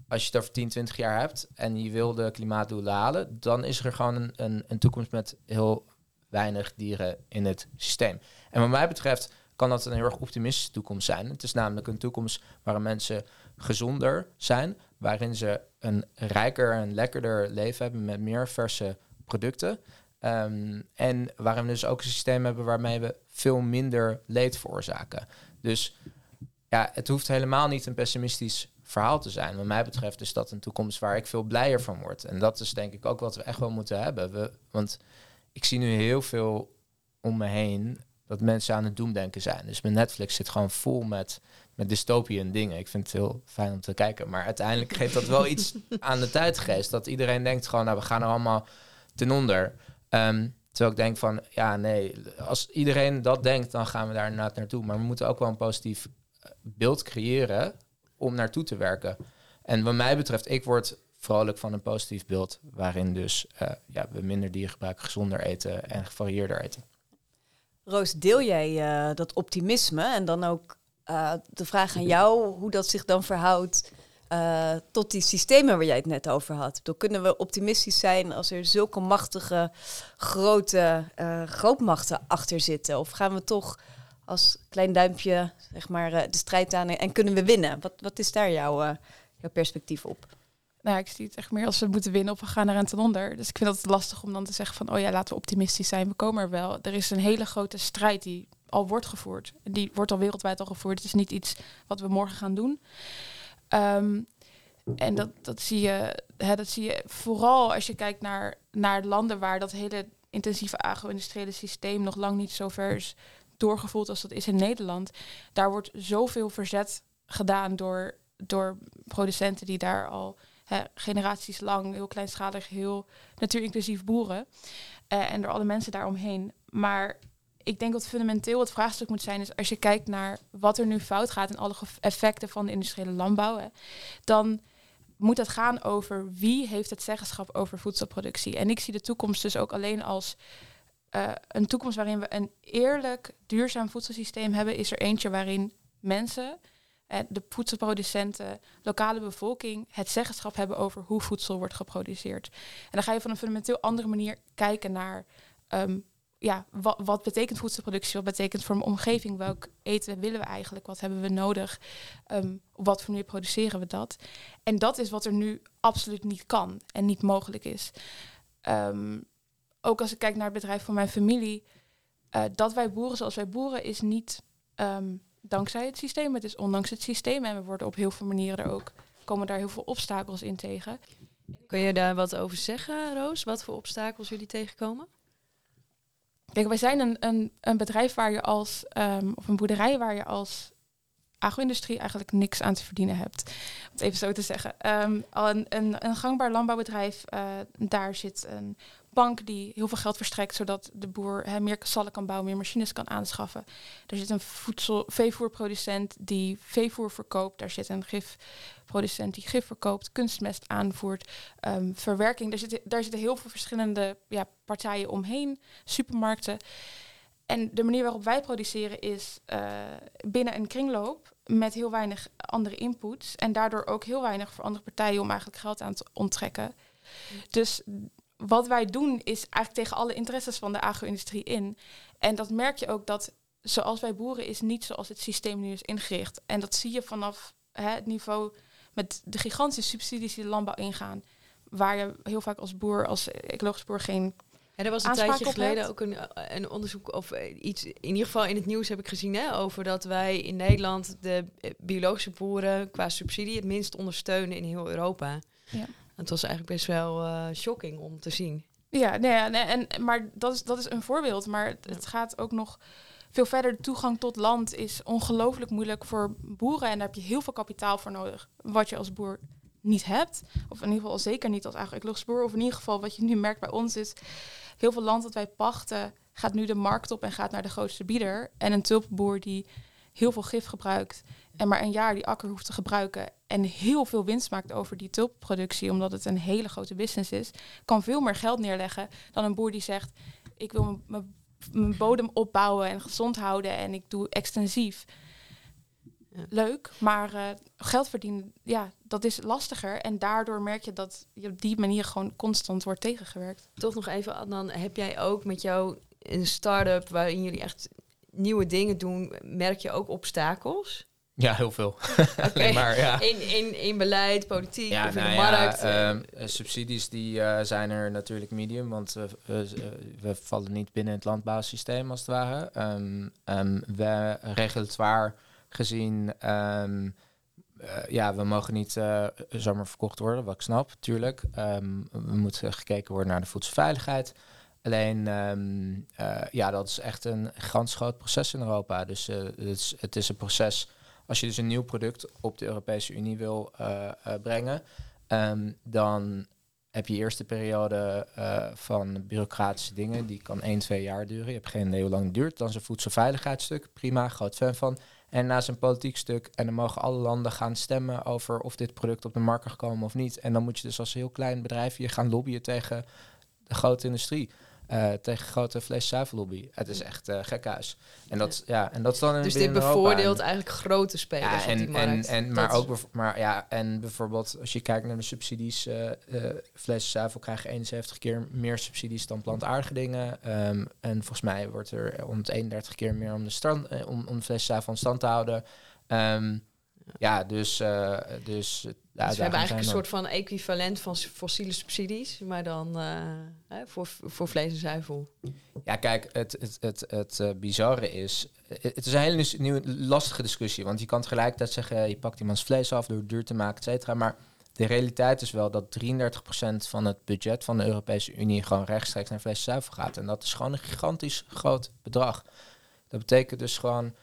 als je het over 10, 20 jaar hebt en je wil de klimaatdoelen halen, dan is er gewoon een, een, een toekomst met heel weinig dieren in het systeem. En wat mij betreft kan dat een heel erg optimistische toekomst zijn. Het is namelijk een toekomst waarin mensen gezonder zijn, waarin ze een rijker en lekkerder leven hebben met meer verse producten. Um, en waarin we dus ook een systeem hebben waarmee we veel minder leed veroorzaken. Dus ja, het hoeft helemaal niet een pessimistisch verhaal te zijn. Wat mij betreft is dat een toekomst waar ik veel blijer van word. En dat is denk ik ook wat we echt wel moeten hebben. We, want ik zie nu heel veel om me heen dat mensen aan het doemdenken zijn. Dus mijn Netflix zit gewoon vol met, met dystopieën dingen. Ik vind het heel fijn om te kijken. Maar uiteindelijk geeft dat wel iets aan de tijdgeest. Dat iedereen denkt gewoon, nou, we gaan er allemaal ten onder. Um, terwijl ik denk van, ja, nee, als iedereen dat denkt, dan gaan we daar naartoe. Maar we moeten ook wel een positief eh, beeld creëren om naartoe te werken. En wat mij betreft, ik word vrolijk van een positief beeld, waarin dus uh, ja, we minder dieren gebruiken, gezonder eten en gevarieerder eten. Roos, deel jij uh, dat optimisme en dan ook uh, de vraag aan jou hoe dat zich dan verhoudt tot die systemen waar jij het net over had. Kunnen we optimistisch zijn als er zulke machtige, grote grootmachten achter zitten? Of gaan we toch als klein duimpje zeg maar, de strijd aan en kunnen we winnen? Wat, wat is daar jouw, jouw perspectief op? nou, ik zie het echt meer als we moeten winnen of we gaan er aan ten onder. Dus ik vind het lastig om dan te zeggen van, oh ja, laten we optimistisch zijn, we komen er wel. Er is een hele grote strijd die al wordt gevoerd. Die wordt al wereldwijd al gevoerd. Het is niet iets wat we morgen gaan doen. Um, en dat, dat, zie je, hè, dat zie je vooral als je kijkt naar, naar landen waar dat hele intensieve agro-industriële systeem nog lang niet zo ver is doorgevoerd als dat is in Nederland. Daar wordt zoveel verzet gedaan door, door producenten die daar al hè, generaties lang heel kleinschalig, heel natuurinclusief boeren. Uh, en door alle mensen daaromheen. Maar ik denk dat fundamenteel het vraagstuk moet zijn, is als je kijkt naar wat er nu fout gaat en alle effecten van de industriële landbouw, dan moet het gaan over wie heeft het zeggenschap over voedselproductie. En ik zie de toekomst dus ook alleen als uh, een toekomst waarin we een eerlijk, duurzaam voedselsysteem hebben, is er eentje waarin mensen de voedselproducenten, lokale bevolking het zeggenschap hebben over hoe voedsel wordt geproduceerd. En dan ga je van een fundamenteel andere manier kijken naar um, ja, wat, wat, betekent voedselproductie, wat betekent voor een omgeving, welk eten willen we eigenlijk, wat hebben we nodig, um, op wat voor manier produceren we dat. En dat is wat er nu absoluut niet kan en niet mogelijk is. Um, ook als ik kijk naar het bedrijf van mijn familie, uh, dat wij boeren zoals wij boeren is niet um, dankzij het systeem. Het is ondanks het systeem en we worden op heel veel manieren er ook, komen daar heel veel obstakels in tegen. Kun je daar wat over zeggen, Roos? Wat voor obstakels jullie tegenkomen? Kijk, wij zijn een, een, een bedrijf waar je als, um, of een boerderij waar je als agro-industrie eigenlijk niks aan te verdienen hebt. Om het even zo te zeggen. Um, een, een, een, gangbaar landbouwbedrijf, uh, daar zit een bank die heel veel geld verstrekt, zodat de boer hè, meer kassallen kan bouwen, meer machines kan aanschaffen. Er zit een voedsel, veevoerproducent die veevoer verkoopt. Daar zit een gifproducent die gif verkoopt, kunstmest aanvoert, um, verwerking. Daar zitten, daar zitten heel veel verschillende ja, partijen omheen, supermarkten. En de manier waarop wij produceren is uh, binnen een kringloop met heel weinig andere inputs en daardoor ook heel weinig voor andere partijen om eigenlijk geld aan te onttrekken. Dus wat wij doen is eigenlijk tegen alle interesses van de agro-industrie in. En dat merk je ook dat zoals wij boeren is niet zoals het systeem nu is ingericht. En dat zie je vanaf hè, het niveau met de gigantische subsidies die de landbouw ingaan. Waar je heel vaak als boer, als ecologisch boer geen en er was een tijdje geleden ook een, een, onderzoek, of eh, iets, in ieder geval in het nieuws heb ik gezien, hè, over dat wij in Nederland de eh, biologische boeren qua subsidie het minst ondersteunen in heel Europa. Ja. Het was eigenlijk best wel uh, shocking om te zien. Ja, nee, nee, en, maar dat is, dat is een voorbeeld. Maar het, het gaat ook nog veel verder. De toegang tot land is ongelooflijk moeilijk voor boeren. En daar heb je heel veel kapitaal voor nodig. Wat je als boer niet hebt. Of in ieder geval zeker niet als agro-ecologisch boer. Of in ieder geval wat je nu merkt bij ons is... heel veel land dat wij pachten gaat nu de markt op en gaat naar de grootste bieder. En een tulpenboer die heel veel gif gebruikt en maar een jaar die akker hoeft te gebruiken en heel veel winst maakt over die tulpproductie, omdat het een hele grote business is, kan veel meer geld neerleggen dan een boer die zegt: Ik wil mijn bodem opbouwen en gezond houden en ik doe extensief. Leuk, maar uh, geld verdienen, ja, dat is lastiger. En daardoor merk je dat je op die manier gewoon constant wordt tegengewerkt. Toch nog even, dan heb jij ook met jou een start-up waarin jullie echt nieuwe dingen doen, merk je ook obstakels? Ja, heel veel. Okay. maar, ja. in, in, in beleid, politiek ja, of in nou de markt? Ja, uh, subsidies die uh, zijn er natuurlijk medium, want we, we, we, vallen niet binnen het landbouwsysteem als het ware. Um, um, we regulatoire gezien um, eh, ja, we mogen niet eh, zomaar verkocht worden, wat ik snap, natuurlijk. Ehm, we moeten gekeken worden naar de voedselveiligheid. Alleen, eh, ja, dat is echt een gigantisch groot proces in Europa. Dus eh, het, is, het is een proces, als je dus een nieuw product op de Europese Unie wil eh, eh, brengen, ehm, dan heb je eerst de periode eh, van bureaucratische dingen. Die kan 1, 2 jaar duren. Je hebt geen idee hoe lang het duurt. Dan is een voedselveiligheidsstuk. Prima, groot fan van. En na zijn politiek stuk. En dan mogen alle landen gaan stemmen over of dit product op de markt kan komen of niet. En dan moet je dus als heel klein bedrijf je gaan lobbyen tegen de grote industrie. Eh, tegen grote vlees-zuivellobby. Het is echt uh, gekhuis. En dat, ja, en dat is dan Dus dit bevoordeelt En- eigenlijk grote spelers ja, op en, die en, markt. en, maar Dat- ook maar ja, en bijvoorbeeld als je kijkt naar de subsidies, eh eh flessen zuivel krijgen 71 keer meer subsidies dan plantaardige dingen. Ehm, en volgens mij wordt er 131 keer meer om de, stand, eh, om, om de flessen zuivel in stand te houden. Ehm, ja, dus, eh dus de Dus we hebben eigenlijk een soort van equivalent van fossiele subsidies, maar dan eh, voor, voor vlees en zuivel. Ja, kijk, het, het, het, het eh, bizarre is... Het is een hele nieuw- nieuwe, lastige discussie. Want je kan tegelijkertijd zeggen... je pakt iemands vlees af door het duur te maken, et cetera. Maar de realiteit is wel dat 33% van het budget van de Europese Unie... gewoon rechtstreeks naar vlees en zuivel gaat. En dat is gewoon een gigantisch groot bedrag. Dat betekent dus gewoon...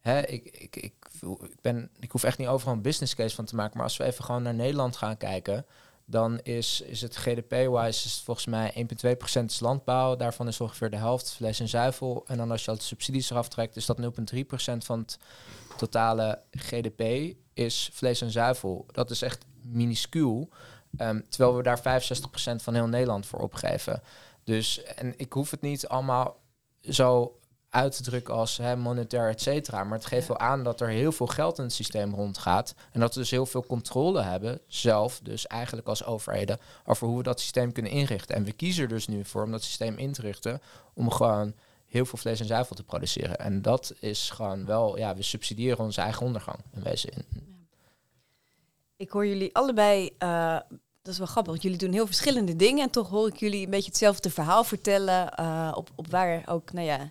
Hè, ik, ik, ik, ik, ben, ik hoef echt niet overal een business case van te maken... maar als we even gewoon naar Nederland gaan kijken dan is, is het GDP-wise volgens mij 1,2% is landbouw. Daarvan is ongeveer de helft vlees en zuivel. En dan als je al de subsidies eraf trekt, is dat 0,3% van het totale GDP is vlees en zuivel. Dat is echt minuscuul. Ehm, terwijl we daar 65% van heel Nederland voor opgeven. Dus, en ik hoef het niet allemaal zo uit te drukken als hè, monetair, et cetera. Maar het geeft wel aan dat er heel veel geld in het systeem rondgaat. En dat we dus heel veel controle hebben, zelf, dus eigenlijk als overheden, over hoe we dat systeem kunnen inrichten. En we kiezen er dus nu voor om dat systeem in te richten om gewoon heel veel vlees en zuivel te produceren. En dat is gewoon wel, ja, we subsidiëren onze eigen ondergang in wezen. In. Ik hoor jullie allebei, eh, dat is wel grappig, want jullie doen heel verschillende dingen. En toch hoor ik jullie een beetje hetzelfde verhaal vertellen. eh, op, op waar ook, nou ja,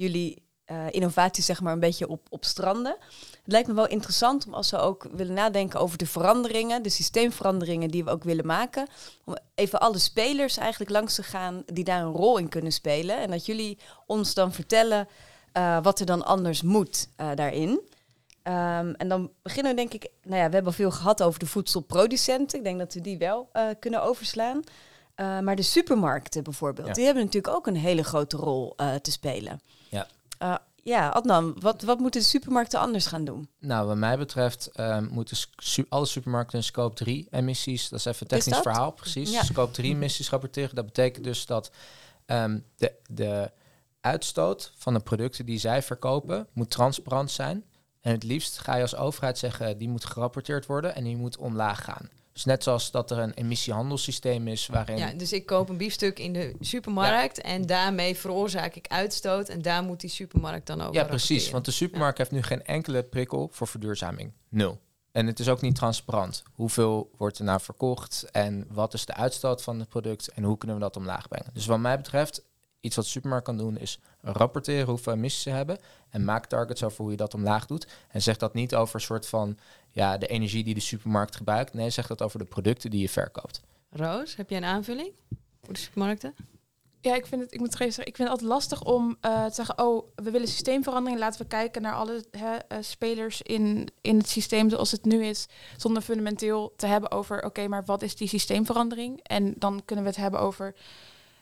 jullie eh innovaties zeg maar een beetje op, op stranden. Het lijkt me wel interessant om als we ook willen nadenken over de veranderingen, de systeemveranderingen die we ook willen maken. Om even alle spelers eigenlijk langs te gaan die daar een rol in kunnen spelen. En dat jullie ons dan vertellen eh, wat er dan anders moet eh, daarin. Ehm, en dan beginnen we denk ik, nou ja, we hebben al veel gehad over de voedselproducenten. Ik denk dat we die wel kunnen overslaan. Eh, maar de supermarkten bijvoorbeeld, Ja. die hebben natuurlijk ook een hele grote rol eh, te spelen. Ja. Eh, ja, Adnan, wat, wat moeten de supermarkten anders gaan doen? Nou, wat mij betreft moeten su- alle supermarkten een scope 3 emissies, dat is even een Is technisch verhaal, precies, Ja. scope 3 emissies rapporteren. Dat betekent dus dat ehm, de, de uitstoot van de producten die zij verkopen moet transparant zijn. En het liefst ga je als overheid zeggen, die moet gerapporteerd worden en die moet omlaag gaan. Dus net zoals dat er een emissiehandelssysteem is waarin... Ja, dus ik koop een biefstuk in de supermarkt en daarmee veroorzaak ik uitstoot en daar moet die supermarkt dan over Ja, precies. Want de supermarkt heeft nu geen enkele prikkel voor verduurzaming. Nul. En het is ook niet transparant. Hoeveel wordt er nou verkocht en wat is de uitstoot van het product en hoe kunnen we dat omlaag brengen? Dus wat mij betreft, iets wat de supermarkt kan doen is rapporteren hoeveel emissies ze hebben en maak targets over hoe je dat omlaag doet. En zeg dat niet over een soort van ja, de energie die de supermarkt gebruikt. Nee, zeg dat over de producten die je verkoopt. Roos, heb jij een aanvulling voor de supermarkten? Ja, ik vind het, ik moet zeggen, ik vind het altijd lastig om eh, te zeggen, oh, we willen systeemverandering. Laten we kijken naar alle hè, eh, spelers in, in het systeem zoals het nu is. Zonder fundamenteel te hebben over, oké, maar wat is die systeemverandering? En dan kunnen we het hebben over,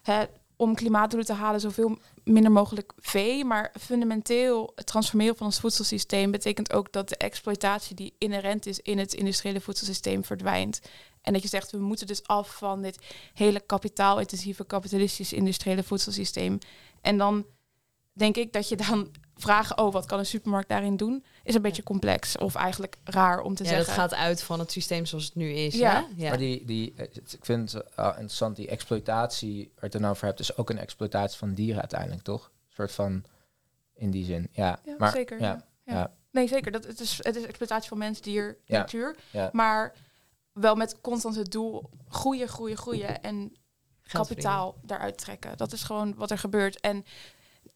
hè, om klimaatdoelen te halen, zoveel minder mogelijk vee. Maar fundamenteel het transformeren van ons voedselsysteem betekent ook dat de exploitatie die inherent is in het industriële voedselsysteem verdwijnt. En dat je zegt, we moeten dus af van dit hele kapitaalintensieve kapitalistische industriële voedselsysteem. En dan denk ik dat je dan vragen, oh, wat kan een supermarkt daarin doen, is een beetje complex of eigenlijk raar om te Ja, zeggen. dat gaat uit van het systeem zoals het nu is. Ja. hè? ja. Maar die, die, eh, het- ik vind het interessant, die exploitatie waar je het dan over hebt, is ook een exploitatie van dieren uiteindelijk, toch? Een soort van, in die zin, ja. Ja, maar, zeker. Ja, Ja. Ja. ja. Nee, zeker. Dat, het, is, het is exploitatie van mens, dier, Ja. natuur. Ja. Maar wel met constant het doel groeien, groeien, groeien. En Geld kapitaal daaruit trekken. Dat is gewoon wat er gebeurt. En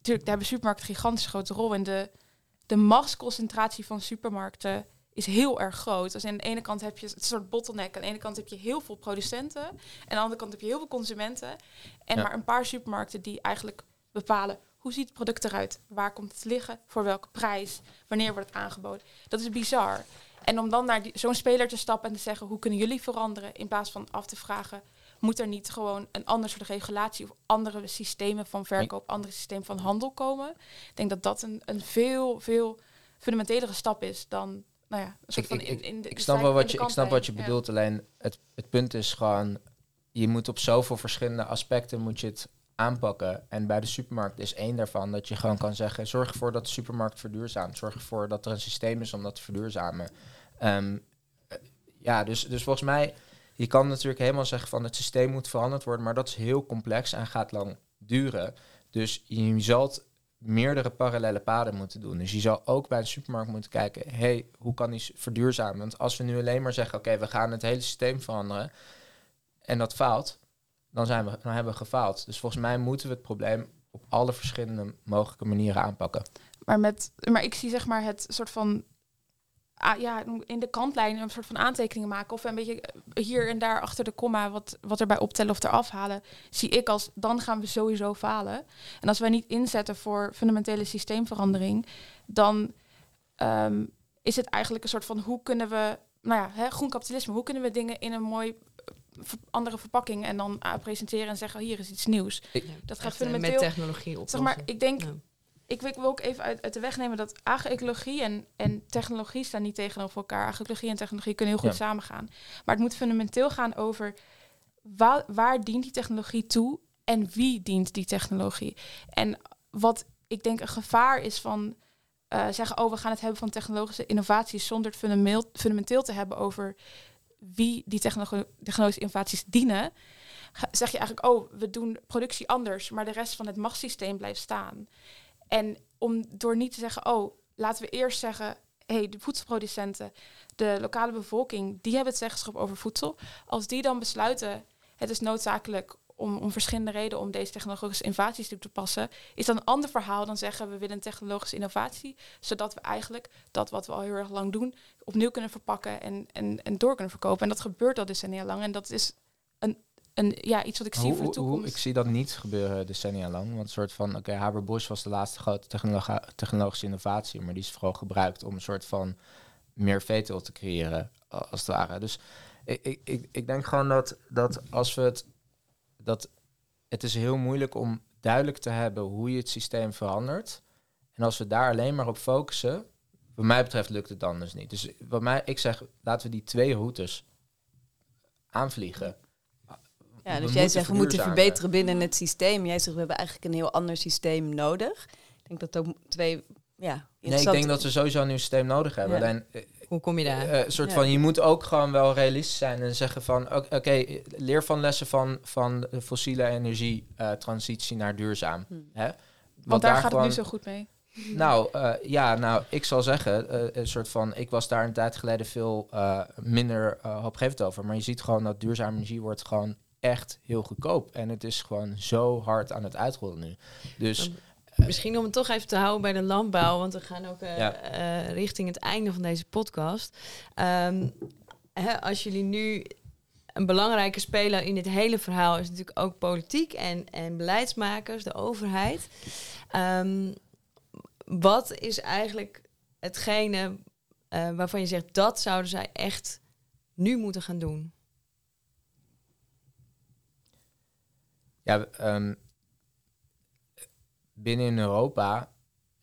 natuurlijk, daar hebben supermarkten een gigantisch grote rol in. De, de machtsconcentratie van supermarkten is heel erg groot. Dus aan de ene kant heb je het soort bottleneck. Aan de ene kant heb je heel veel producenten. En aan de andere kant heb je heel veel consumenten. En Ja. maar een paar supermarkten die eigenlijk bepalen hoe ziet het product eruit? Waar komt het liggen? Voor welke prijs? Wanneer wordt het aangeboden? Dat is bizar. En om dan naar zo'n speler te stappen en te zeggen hoe kunnen jullie veranderen, in plaats van af te vragen, moet er niet gewoon een ander soort regulatie of andere systemen van verkoop, andere systemen van handel komen? Ik denk dat dat een, een veel, veel fundamentelere stap is dan, nou ja, een soort Ik, van in, de, ik snap wel wat je, ik snap wat je. Ja. bedoelt, alleen het, het punt is gewoon, je moet op zoveel verschillende aspecten moet je het aanpakken. En bij de supermarkt is één daarvan dat je gewoon kan zeggen, zorg ervoor dat de supermarkt verduurzaamt. Zorg ervoor dat er een systeem is om dat te verduurzamen. Ehm, eh, ja, dus, dus volgens mij, je kan natuurlijk helemaal zeggen van het systeem moet veranderd worden, maar dat is heel complex en gaat lang duren. Dus je zal het meerdere parallele paden moeten doen. Dus je zal ook bij de supermarkt moeten kijken, hey, hoe kan die verduurzamen? Want als we nu alleen maar zeggen, oké, we gaan het hele systeem veranderen en dat faalt, dan, zijn we, dan hebben we gefaald. Dus volgens mij moeten we het probleem op alle verschillende mogelijke manieren aanpakken. Maar, met, maar ik zie zeg maar het soort van. Ja, in de kantlijn een soort van aantekeningen maken. Of een beetje eh, hier en daar achter de komma wat, wat erbij optellen of eraf halen. Zie ik als dan gaan we sowieso falen. En als wij niet inzetten voor fundamentele systeemverandering, dan ehm, is het eigenlijk een soort van hoe kunnen we. Nou ja, hè, groen kapitalisme. Hoe kunnen we dingen in een mooi eh, andere verpakking en dan ah, presenteren en zeggen: hier is iets nieuws. Dat gaat eh, fundamenteel. Met technologie op. Zeg maar, ik denk Ja. Ik wil wil ook even uit, uit de weg nemen dat agroecologie en, en technologie staan niet tegenover elkaar. Agroecologie en technologie kunnen heel goed Ja. samengaan. Maar het moet fundamenteel gaan over waar, waar dient die technologie toe en wie dient die technologie. En wat ik denk een gevaar is van eh, zeggen, oh, we gaan het hebben van technologische innovaties zonder het fundamenteel, fundamenteel te hebben over wie die technologi- technologische innovaties dienen. Zeg je eigenlijk, oh, we doen productie anders, maar de rest van het machtssysteem blijft staan. En om door niet te zeggen, oh, laten we eerst zeggen, hey, de voedselproducenten, de lokale bevolking, die hebben het zeggenschap over voedsel. Als die dan besluiten, het is noodzakelijk om, om verschillende redenen om deze technologische innovaties toe te passen, is dan een ander verhaal dan zeggen we willen een technologische innovatie, zodat we eigenlijk dat wat we al heel erg lang doen, opnieuw kunnen verpakken en, en, en door kunnen verkopen. En dat gebeurt al decennia lang. En dat is een, een, ja, iets wat ik zie Hoe- voor de hoe- toekomst. ik zie dat niet gebeuren decennia lang. Want een soort van, oké, Haber-Bosch was de laatste grote technologische innovatie, maar die is vooral gebruikt om een soort van meer veto te creëren, als het ware. Dus ik, ik, ik, denk gewoon dat, dat als we het, dat het is heel moeilijk om duidelijk te hebben hoe je het systeem verandert. En als we daar alleen maar op focussen, wat mij betreft lukt het anders niet. Dus wat mij, ik zeg, laten we die twee routes aanvliegen. Ja, dus jij zegt we moeten verbeteren binnen het systeem. Jij zegt we hebben eigenlijk een heel ander systeem nodig. Ik denk dat ook twee ja, Nee, ik denk dat we sowieso een nieuw systeem nodig hebben. Ja. Eh, Hoe kom je daar? eh, een soort Ja. van, je moet ook gewoon wel realistisch zijn en zeggen van, oké, leer van lessen van, van de fossiele energietransitie naar duurzaam. Hm. Hè? Want daar gaat gewoon- het nu zo goed mee. Nou, eh, ja, nou, ik zal zeggen, eh, een soort van, ik was daar een tijd geleden veel eh, minder uh, hoopgevend over. Maar je ziet gewoon dat duurzame energie wordt gewoon echt heel goedkoop. En het is gewoon zo hard aan het uitrollen nu. Dus Misschien om het toch even te houden bij de landbouw, want we gaan ook eh, Ja. eh, richting het einde van deze podcast. Ehm, hè, als jullie nu een belangrijke speler in dit hele verhaal is natuurlijk ook politiek en, en beleidsmakers, de overheid. Ehm, wat is eigenlijk hetgene eh, waarvan je zegt dat zouden zij echt nu moeten gaan doen? Ja, ehm, binnen in Europa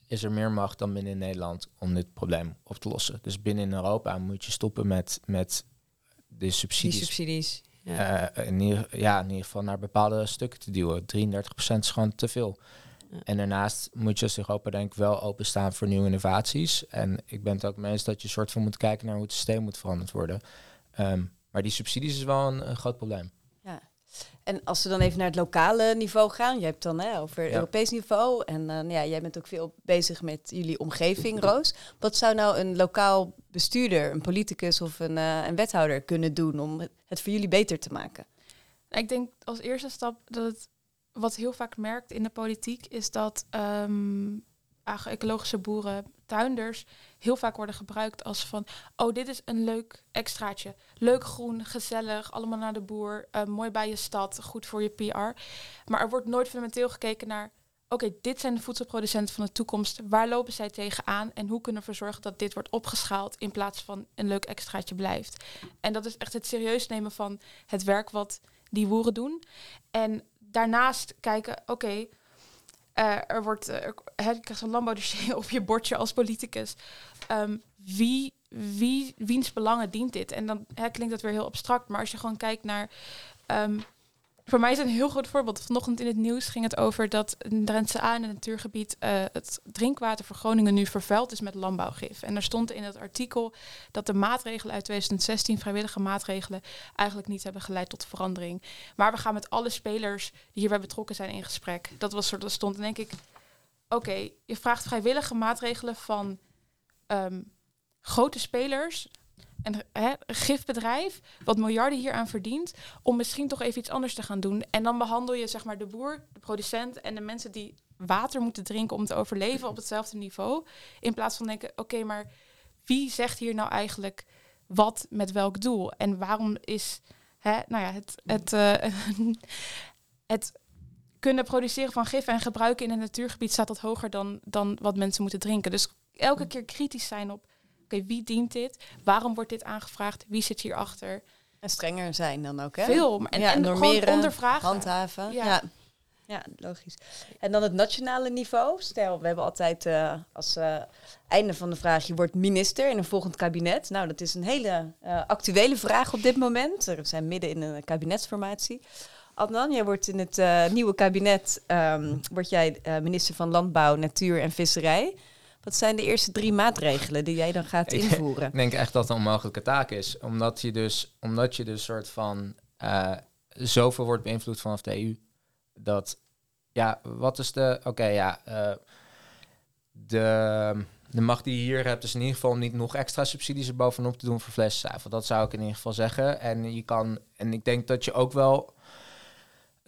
is er meer macht dan binnen in Nederland om dit probleem op te lossen. Dus binnen in Europa moet je stoppen met, met de Die subsidies. subsidies. Ja. eh, in, ieder, ja, in ieder geval naar bepaalde stukken te duwen. 33% is gewoon te veel. Ja. En daarnaast moet je als Europa denk ik wel openstaan voor nieuwe innovaties. En ik ben het ook mee eens dat je soort van moet kijken naar hoe het systeem moet veranderd worden. Ehm, maar die subsidies is wel een, een groot probleem. En als we dan even naar het lokale niveau gaan, je hebt dan hè, over Ja. Europees niveau en eh, nou ja, jij bent ook veel bezig met jullie omgeving, Roos. Wat zou nou een lokaal bestuurder, een politicus of een, eh, een wethouder kunnen doen om het- voor jullie beter te maken? Nou, ik denk als eerste stap dat het wat heel vaak merkt in de politiek is dat ehm ecologische boeren tuinders heel vaak worden gebruikt als van, oh, dit is een leuk extraatje. Leuk groen, gezellig, allemaal naar de boer, uh, mooi bij je stad, goed voor je PR. Maar er wordt nooit fundamenteel gekeken naar, oké, dit zijn de voedselproducenten van de toekomst. Waar lopen zij tegenaan en hoe kunnen we ervoor zorgen dat dit wordt opgeschaald in plaats van een leuk extraatje blijft? En dat is echt het serieus nemen van het werk wat die boeren doen. En daarnaast kijken, oké, uh, er wordt, uh, je krijgt een landbouwdossier op je bordje als politicus. Um, wie, wie, wiens belangen dient dit? En dan klinkt dat weer heel abstract, maar als je gewoon kijkt naar um, voor mij is een heel groot voorbeeld. Vanochtend in het nieuws ging het over dat in Drentse A het natuurgebied uh, het drinkwater voor Groningen nu vervuild is met landbouwgif. En er stond in het artikel dat de maatregelen uit 2016, vrijwillige maatregelen, eigenlijk niet hebben geleid tot verandering. Maar we gaan met alle spelers die hierbij betrokken zijn in gesprek. Dat was soort dat stond. En denk ik, oké, je vraagt vrijwillige maatregelen van um, grote spelers een, hè, gifbedrijf, wat miljarden hier aan verdient, om misschien toch even iets anders te gaan doen. En dan behandel je zeg maar de boer, de producent en de mensen die water moeten drinken om te overleven op hetzelfde niveau. In plaats van denken, oké, maar wie zegt hier nou eigenlijk wat met welk doel? En waarom is hè, nou ja, het, het, uh, het kunnen produceren van gif en gebruiken in een natuurgebied staat dat hoger dan, dan wat mensen moeten drinken. Dus elke keer kritisch zijn op okay, wie dient dit? Waarom wordt dit aangevraagd? Wie zit hierachter? En strenger zijn dan ook, hè? Veel. En, ja, en normeren, ondervragen. Handhaven. Ja. ja. ja. logisch. En dan het nationale niveau. Stel, we hebben altijd uh, als uh, einde van de vraag... je wordt minister in een volgend kabinet. Nou, dat is een hele uh, actuele vraag op dit moment. We zijn midden in een kabinetsformatie. Adnan, jij wordt in het nieuwe kabinet... Um, word jij minister van Landbouw, Natuur en Visserij... Wat zijn de eerste drie maatregelen die jij dan gaat invoeren? Ik denk echt dat het een onmogelijke taak is. Omdat je dus, omdat je dus soort van uh, zoveel wordt beïnvloed vanaf de EU. Dat, ja, wat is de... Oké, ja, uh, de, de macht die je hier hebt is in ieder geval niet nog extra subsidies er bovenop te doen voor flessenzuivel. Dat zou ik in ieder geval zeggen. En je kan... En ik denk dat je ook wel...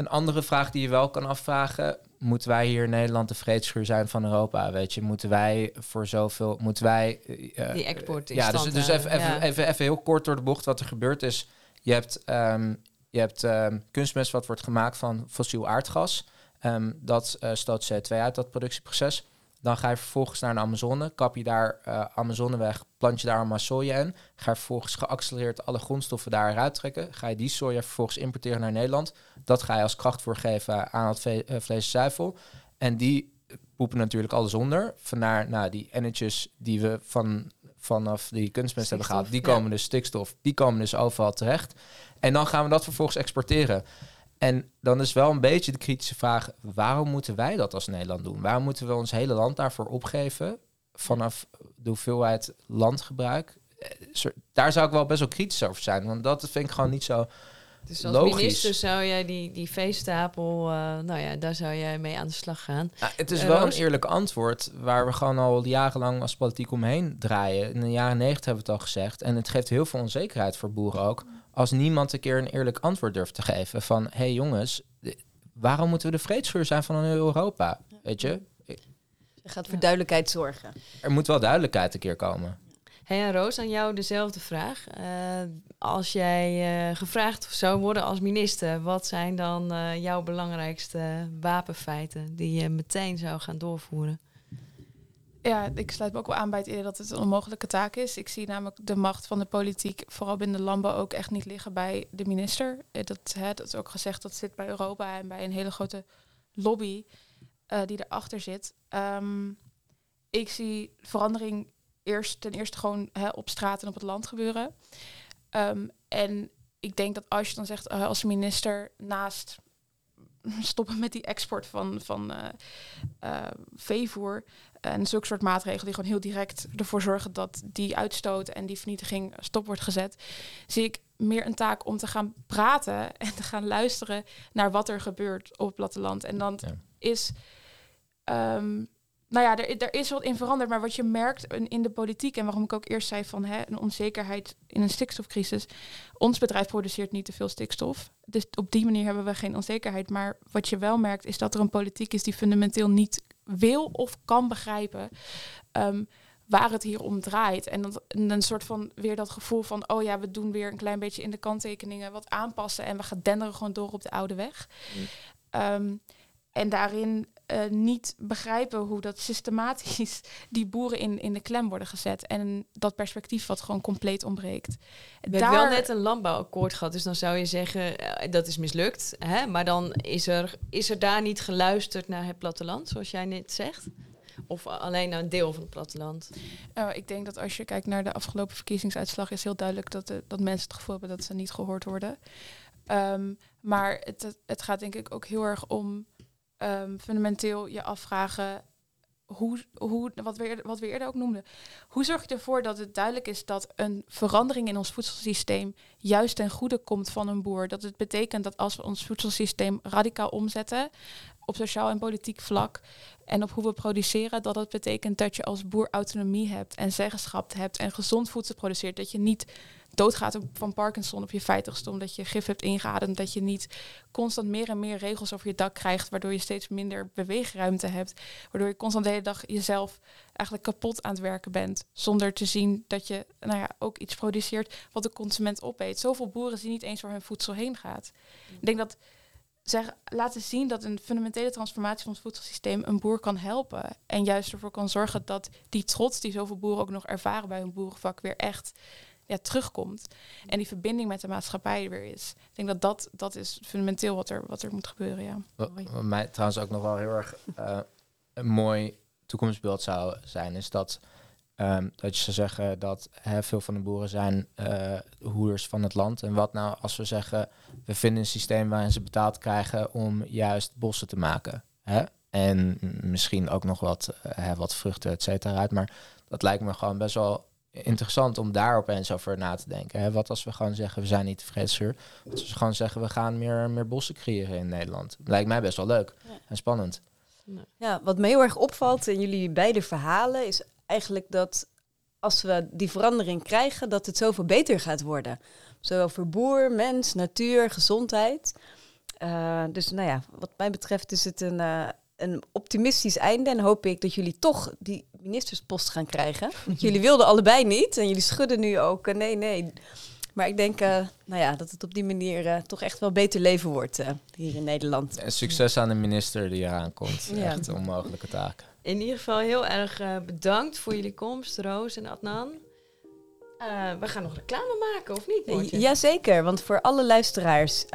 Een andere vraag die je wel kan afvragen moeten wij hier in Nederland de vreedschuur zijn van Europa? Weet je, moeten wij voor zoveel, moeten wij... Uh, Die export Ja, dus, dus even, even, even, even heel kort door de bocht wat er gebeurt is. Je hebt, um, je hebt um, kunstmest wat wordt gemaakt van fossiel aardgas. Um, dat uh, stoot CO2 uit, dat productieproces. Dan ga je vervolgens naar de Amazone, kap je daar uh, Amazone weg, plant je daar allemaal soja in. Ga je vervolgens geaccelereerd alle grondstoffen daar eruit trekken. Ga je die soja vervolgens importeren naar Nederland. Dat ga je als krachtvoer geven aan het uh, vlees en zuivel. En die poepen natuurlijk alles onder. Vandaar nou, die ennetjes die we van, vanaf die kunstmest hebben gehaald. Die komen dus stikstof, die komen dus overal terecht. En dan gaan we dat vervolgens exporteren. En dan is wel een beetje de kritische vraag: waarom moeten wij dat als Nederland doen? Waarom moeten we ons hele land daarvoor opgeven vanaf de hoeveelheid landgebruik? Eh, daar zou ik wel best wel kritisch over zijn, want dat vind ik gewoon niet zo. Dus als logisch. minister zou jij die, die veestapel, uh, nou ja, daar zou jij mee aan de slag gaan. Ja, het is uh, wel een eerlijk antwoord waar we gewoon al jarenlang als politiek omheen draaien. In de jaren negentig hebben we het al gezegd. En het geeft heel veel onzekerheid voor boeren ook als niemand een keer een eerlijk antwoord durft te geven van... hé hey jongens, waarom moeten we de vreedscheur zijn van Europa? Weet je? Je gaat voor duidelijkheid zorgen. Er moet wel duidelijkheid een keer komen. Hey, en Roos, aan jou dezelfde vraag. Uh, als jij uh, gevraagd zou worden als minister, wat zijn dan uh, jouw belangrijkste wapenfeiten die je meteen zou gaan doorvoeren? Ja, ik sluit me ook wel aan bij het idee dat het een onmogelijke taak is. Ik zie namelijk de macht van de politiek, vooral binnen de landbouw, ook echt niet liggen bij de minister. Eh, dat, hè, dat is ook gezegd, dat zit bij Europa en bij een hele grote lobby uh, die erachter zit. Um, ik zie verandering eerst ten eerste gewoon hè, op straat en op het land gebeuren. Um, en ik denk dat als je dan zegt uh, als minister naast stoppen met die export van, van uh, veevoer. En zulke soort maatregelen die gewoon heel direct ervoor zorgen dat die uitstoot en die vernietiging stop wordt gezet. Zie ik meer een taak om te gaan praten en te gaan luisteren naar wat er gebeurt op het platteland. En dan ja. is um, nou ja, er, er, is wat in veranderd. Maar wat je merkt in, in, de politiek, en waarom ik ook eerst zei van hè, een onzekerheid in een stikstofcrisis. Ons bedrijf produceert niet te veel stikstof. Dus op die manier hebben we geen onzekerheid. Maar wat je wel merkt, is dat er een politiek is die fundamenteel niet wil of kan begrijpen. Um, waar het hier om draait. En, dat, en een soort van weer dat gevoel van, oh ja, we doen weer een klein beetje in de kanttekeningen wat aanpassen en we gaan denderen gewoon door op de oude weg. Mm. Ehm, en daarin eh, niet begrijpen hoe dat systematisch die boeren in, in de klem worden gezet. En dat perspectief wat gewoon compleet ontbreekt. We hebben wel net een landbouwakkoord gehad, dus dan zou je zeggen eh, dat is mislukt. Hè? Maar dan is er, is er daar niet geluisterd naar het platteland, zoals jij net zegt? Of alleen naar een deel van het platteland? Uh, ik denk dat als je kijkt naar de afgelopen verkiezingsuitslag, is heel duidelijk dat, de, dat mensen het gevoel hebben dat ze niet gehoord worden. Um, maar het, het gaat denk ik ook heel erg om um, fundamenteel je afvragen hoe, hoe, wat, we wat we eerder ook noemden. Hoe zorg je ervoor dat het duidelijk is dat een verandering in ons voedselsysteem juist ten goede komt van een boer? Dat het betekent dat als we ons voedselsysteem radicaal omzetten op sociaal en politiek vlak en op hoe we produceren, dat dat betekent dat je als boer autonomie hebt en zeggenschap hebt en gezond voedsel produceert. Dat je niet doodgaat van Parkinson op je vijftigste omdat je gif hebt ingeademd. Dat je niet constant meer en meer regels over je dak krijgt, waardoor je steeds minder beweegruimte hebt. Waardoor je constant de hele dag jezelf eigenlijk kapot aan het werken bent. Zonder te zien dat je nou ja, ook iets produceert wat de consument opeet. Zoveel boeren zien niet eens waar hun voedsel heen gaat. Ik denk dat zeg, laten zien dat een fundamentele transformatie van het voedselsysteem een boer kan helpen. En juist ervoor kan zorgen dat die trots die zoveel boeren ook nog ervaren bij hun boerenvak weer echt ja, terugkomt. En die verbinding met de maatschappij weer is. Ik denk dat dat, dat is fundamenteel wat er, wat er moet gebeuren. Ja. Wat, mij trouwens ook nog wel heel erg uh, een mooi toekomstbeeld zou zijn, is dat, um, dat je zou zeggen dat hè, veel van de boeren zijn uh, hoeders van het land. En wat nou als we zeggen, we vinden een systeem waarin ze betaald krijgen om juist bossen te maken. Hè? En misschien ook nog wat, uh, wat vruchten, et cetera, uit. Maar dat lijkt me gewoon best wel interessant om daar opeens over na te denken. Hè? Wat als we gewoon zeggen, we zijn niet tevreden. Wat als we gewoon zeggen, we gaan meer, meer bossen creëren in Nederland. Lijkt mij best wel leuk en spannend. Ja, wat me heel erg opvalt in jullie beide verhalen... is eigenlijk dat als we die verandering krijgen... dat het zoveel beter gaat worden. Zowel voor boer, mens, natuur, gezondheid... Uh, dus nou ja, wat mij betreft is het een, uh, een optimistisch einde. En hoop ik dat jullie toch die ministerspost gaan krijgen. jullie wilden allebei niet. En jullie schudden nu ook. Uh, nee, nee. Maar ik denk uh, nou ja, dat het op die manier uh, toch echt wel beter leven wordt hier in Nederland. En succes aan de minister die eraan komt. Ja. Echt een onmogelijke taak. In ieder geval heel erg bedankt voor jullie komst, Roos en Adnan. we gaan nog reclame maken, of niet? Jazeker, want voor alle luisteraars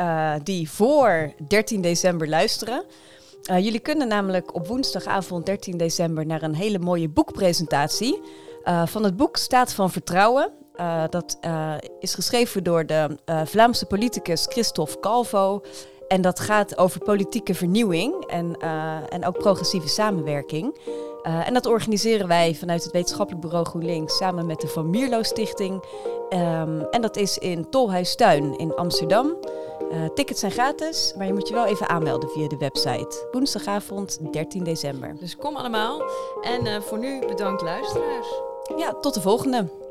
die voor 13 december luisteren... Uh, jullie kunnen namelijk op woensdagavond 13 december naar een hele mooie boekpresentatie uh, van het boek Staat van Vertrouwen. Uh, dat is geschreven door de Vlaamse politicus Christophe Calvo. En dat gaat over politieke vernieuwing en, en ook progressieve samenwerking. en dat organiseren wij vanuit het wetenschappelijk bureau GroenLinks samen met de Van Mierlo Stichting. Um, en dat is in Tolhuistuin in Amsterdam. Uh, tickets zijn gratis, maar je moet je wel even aanmelden via de website. Woensdagavond 13 december. Dus kom allemaal. En uh, voor nu bedankt luisteraars. Ja, tot de volgende.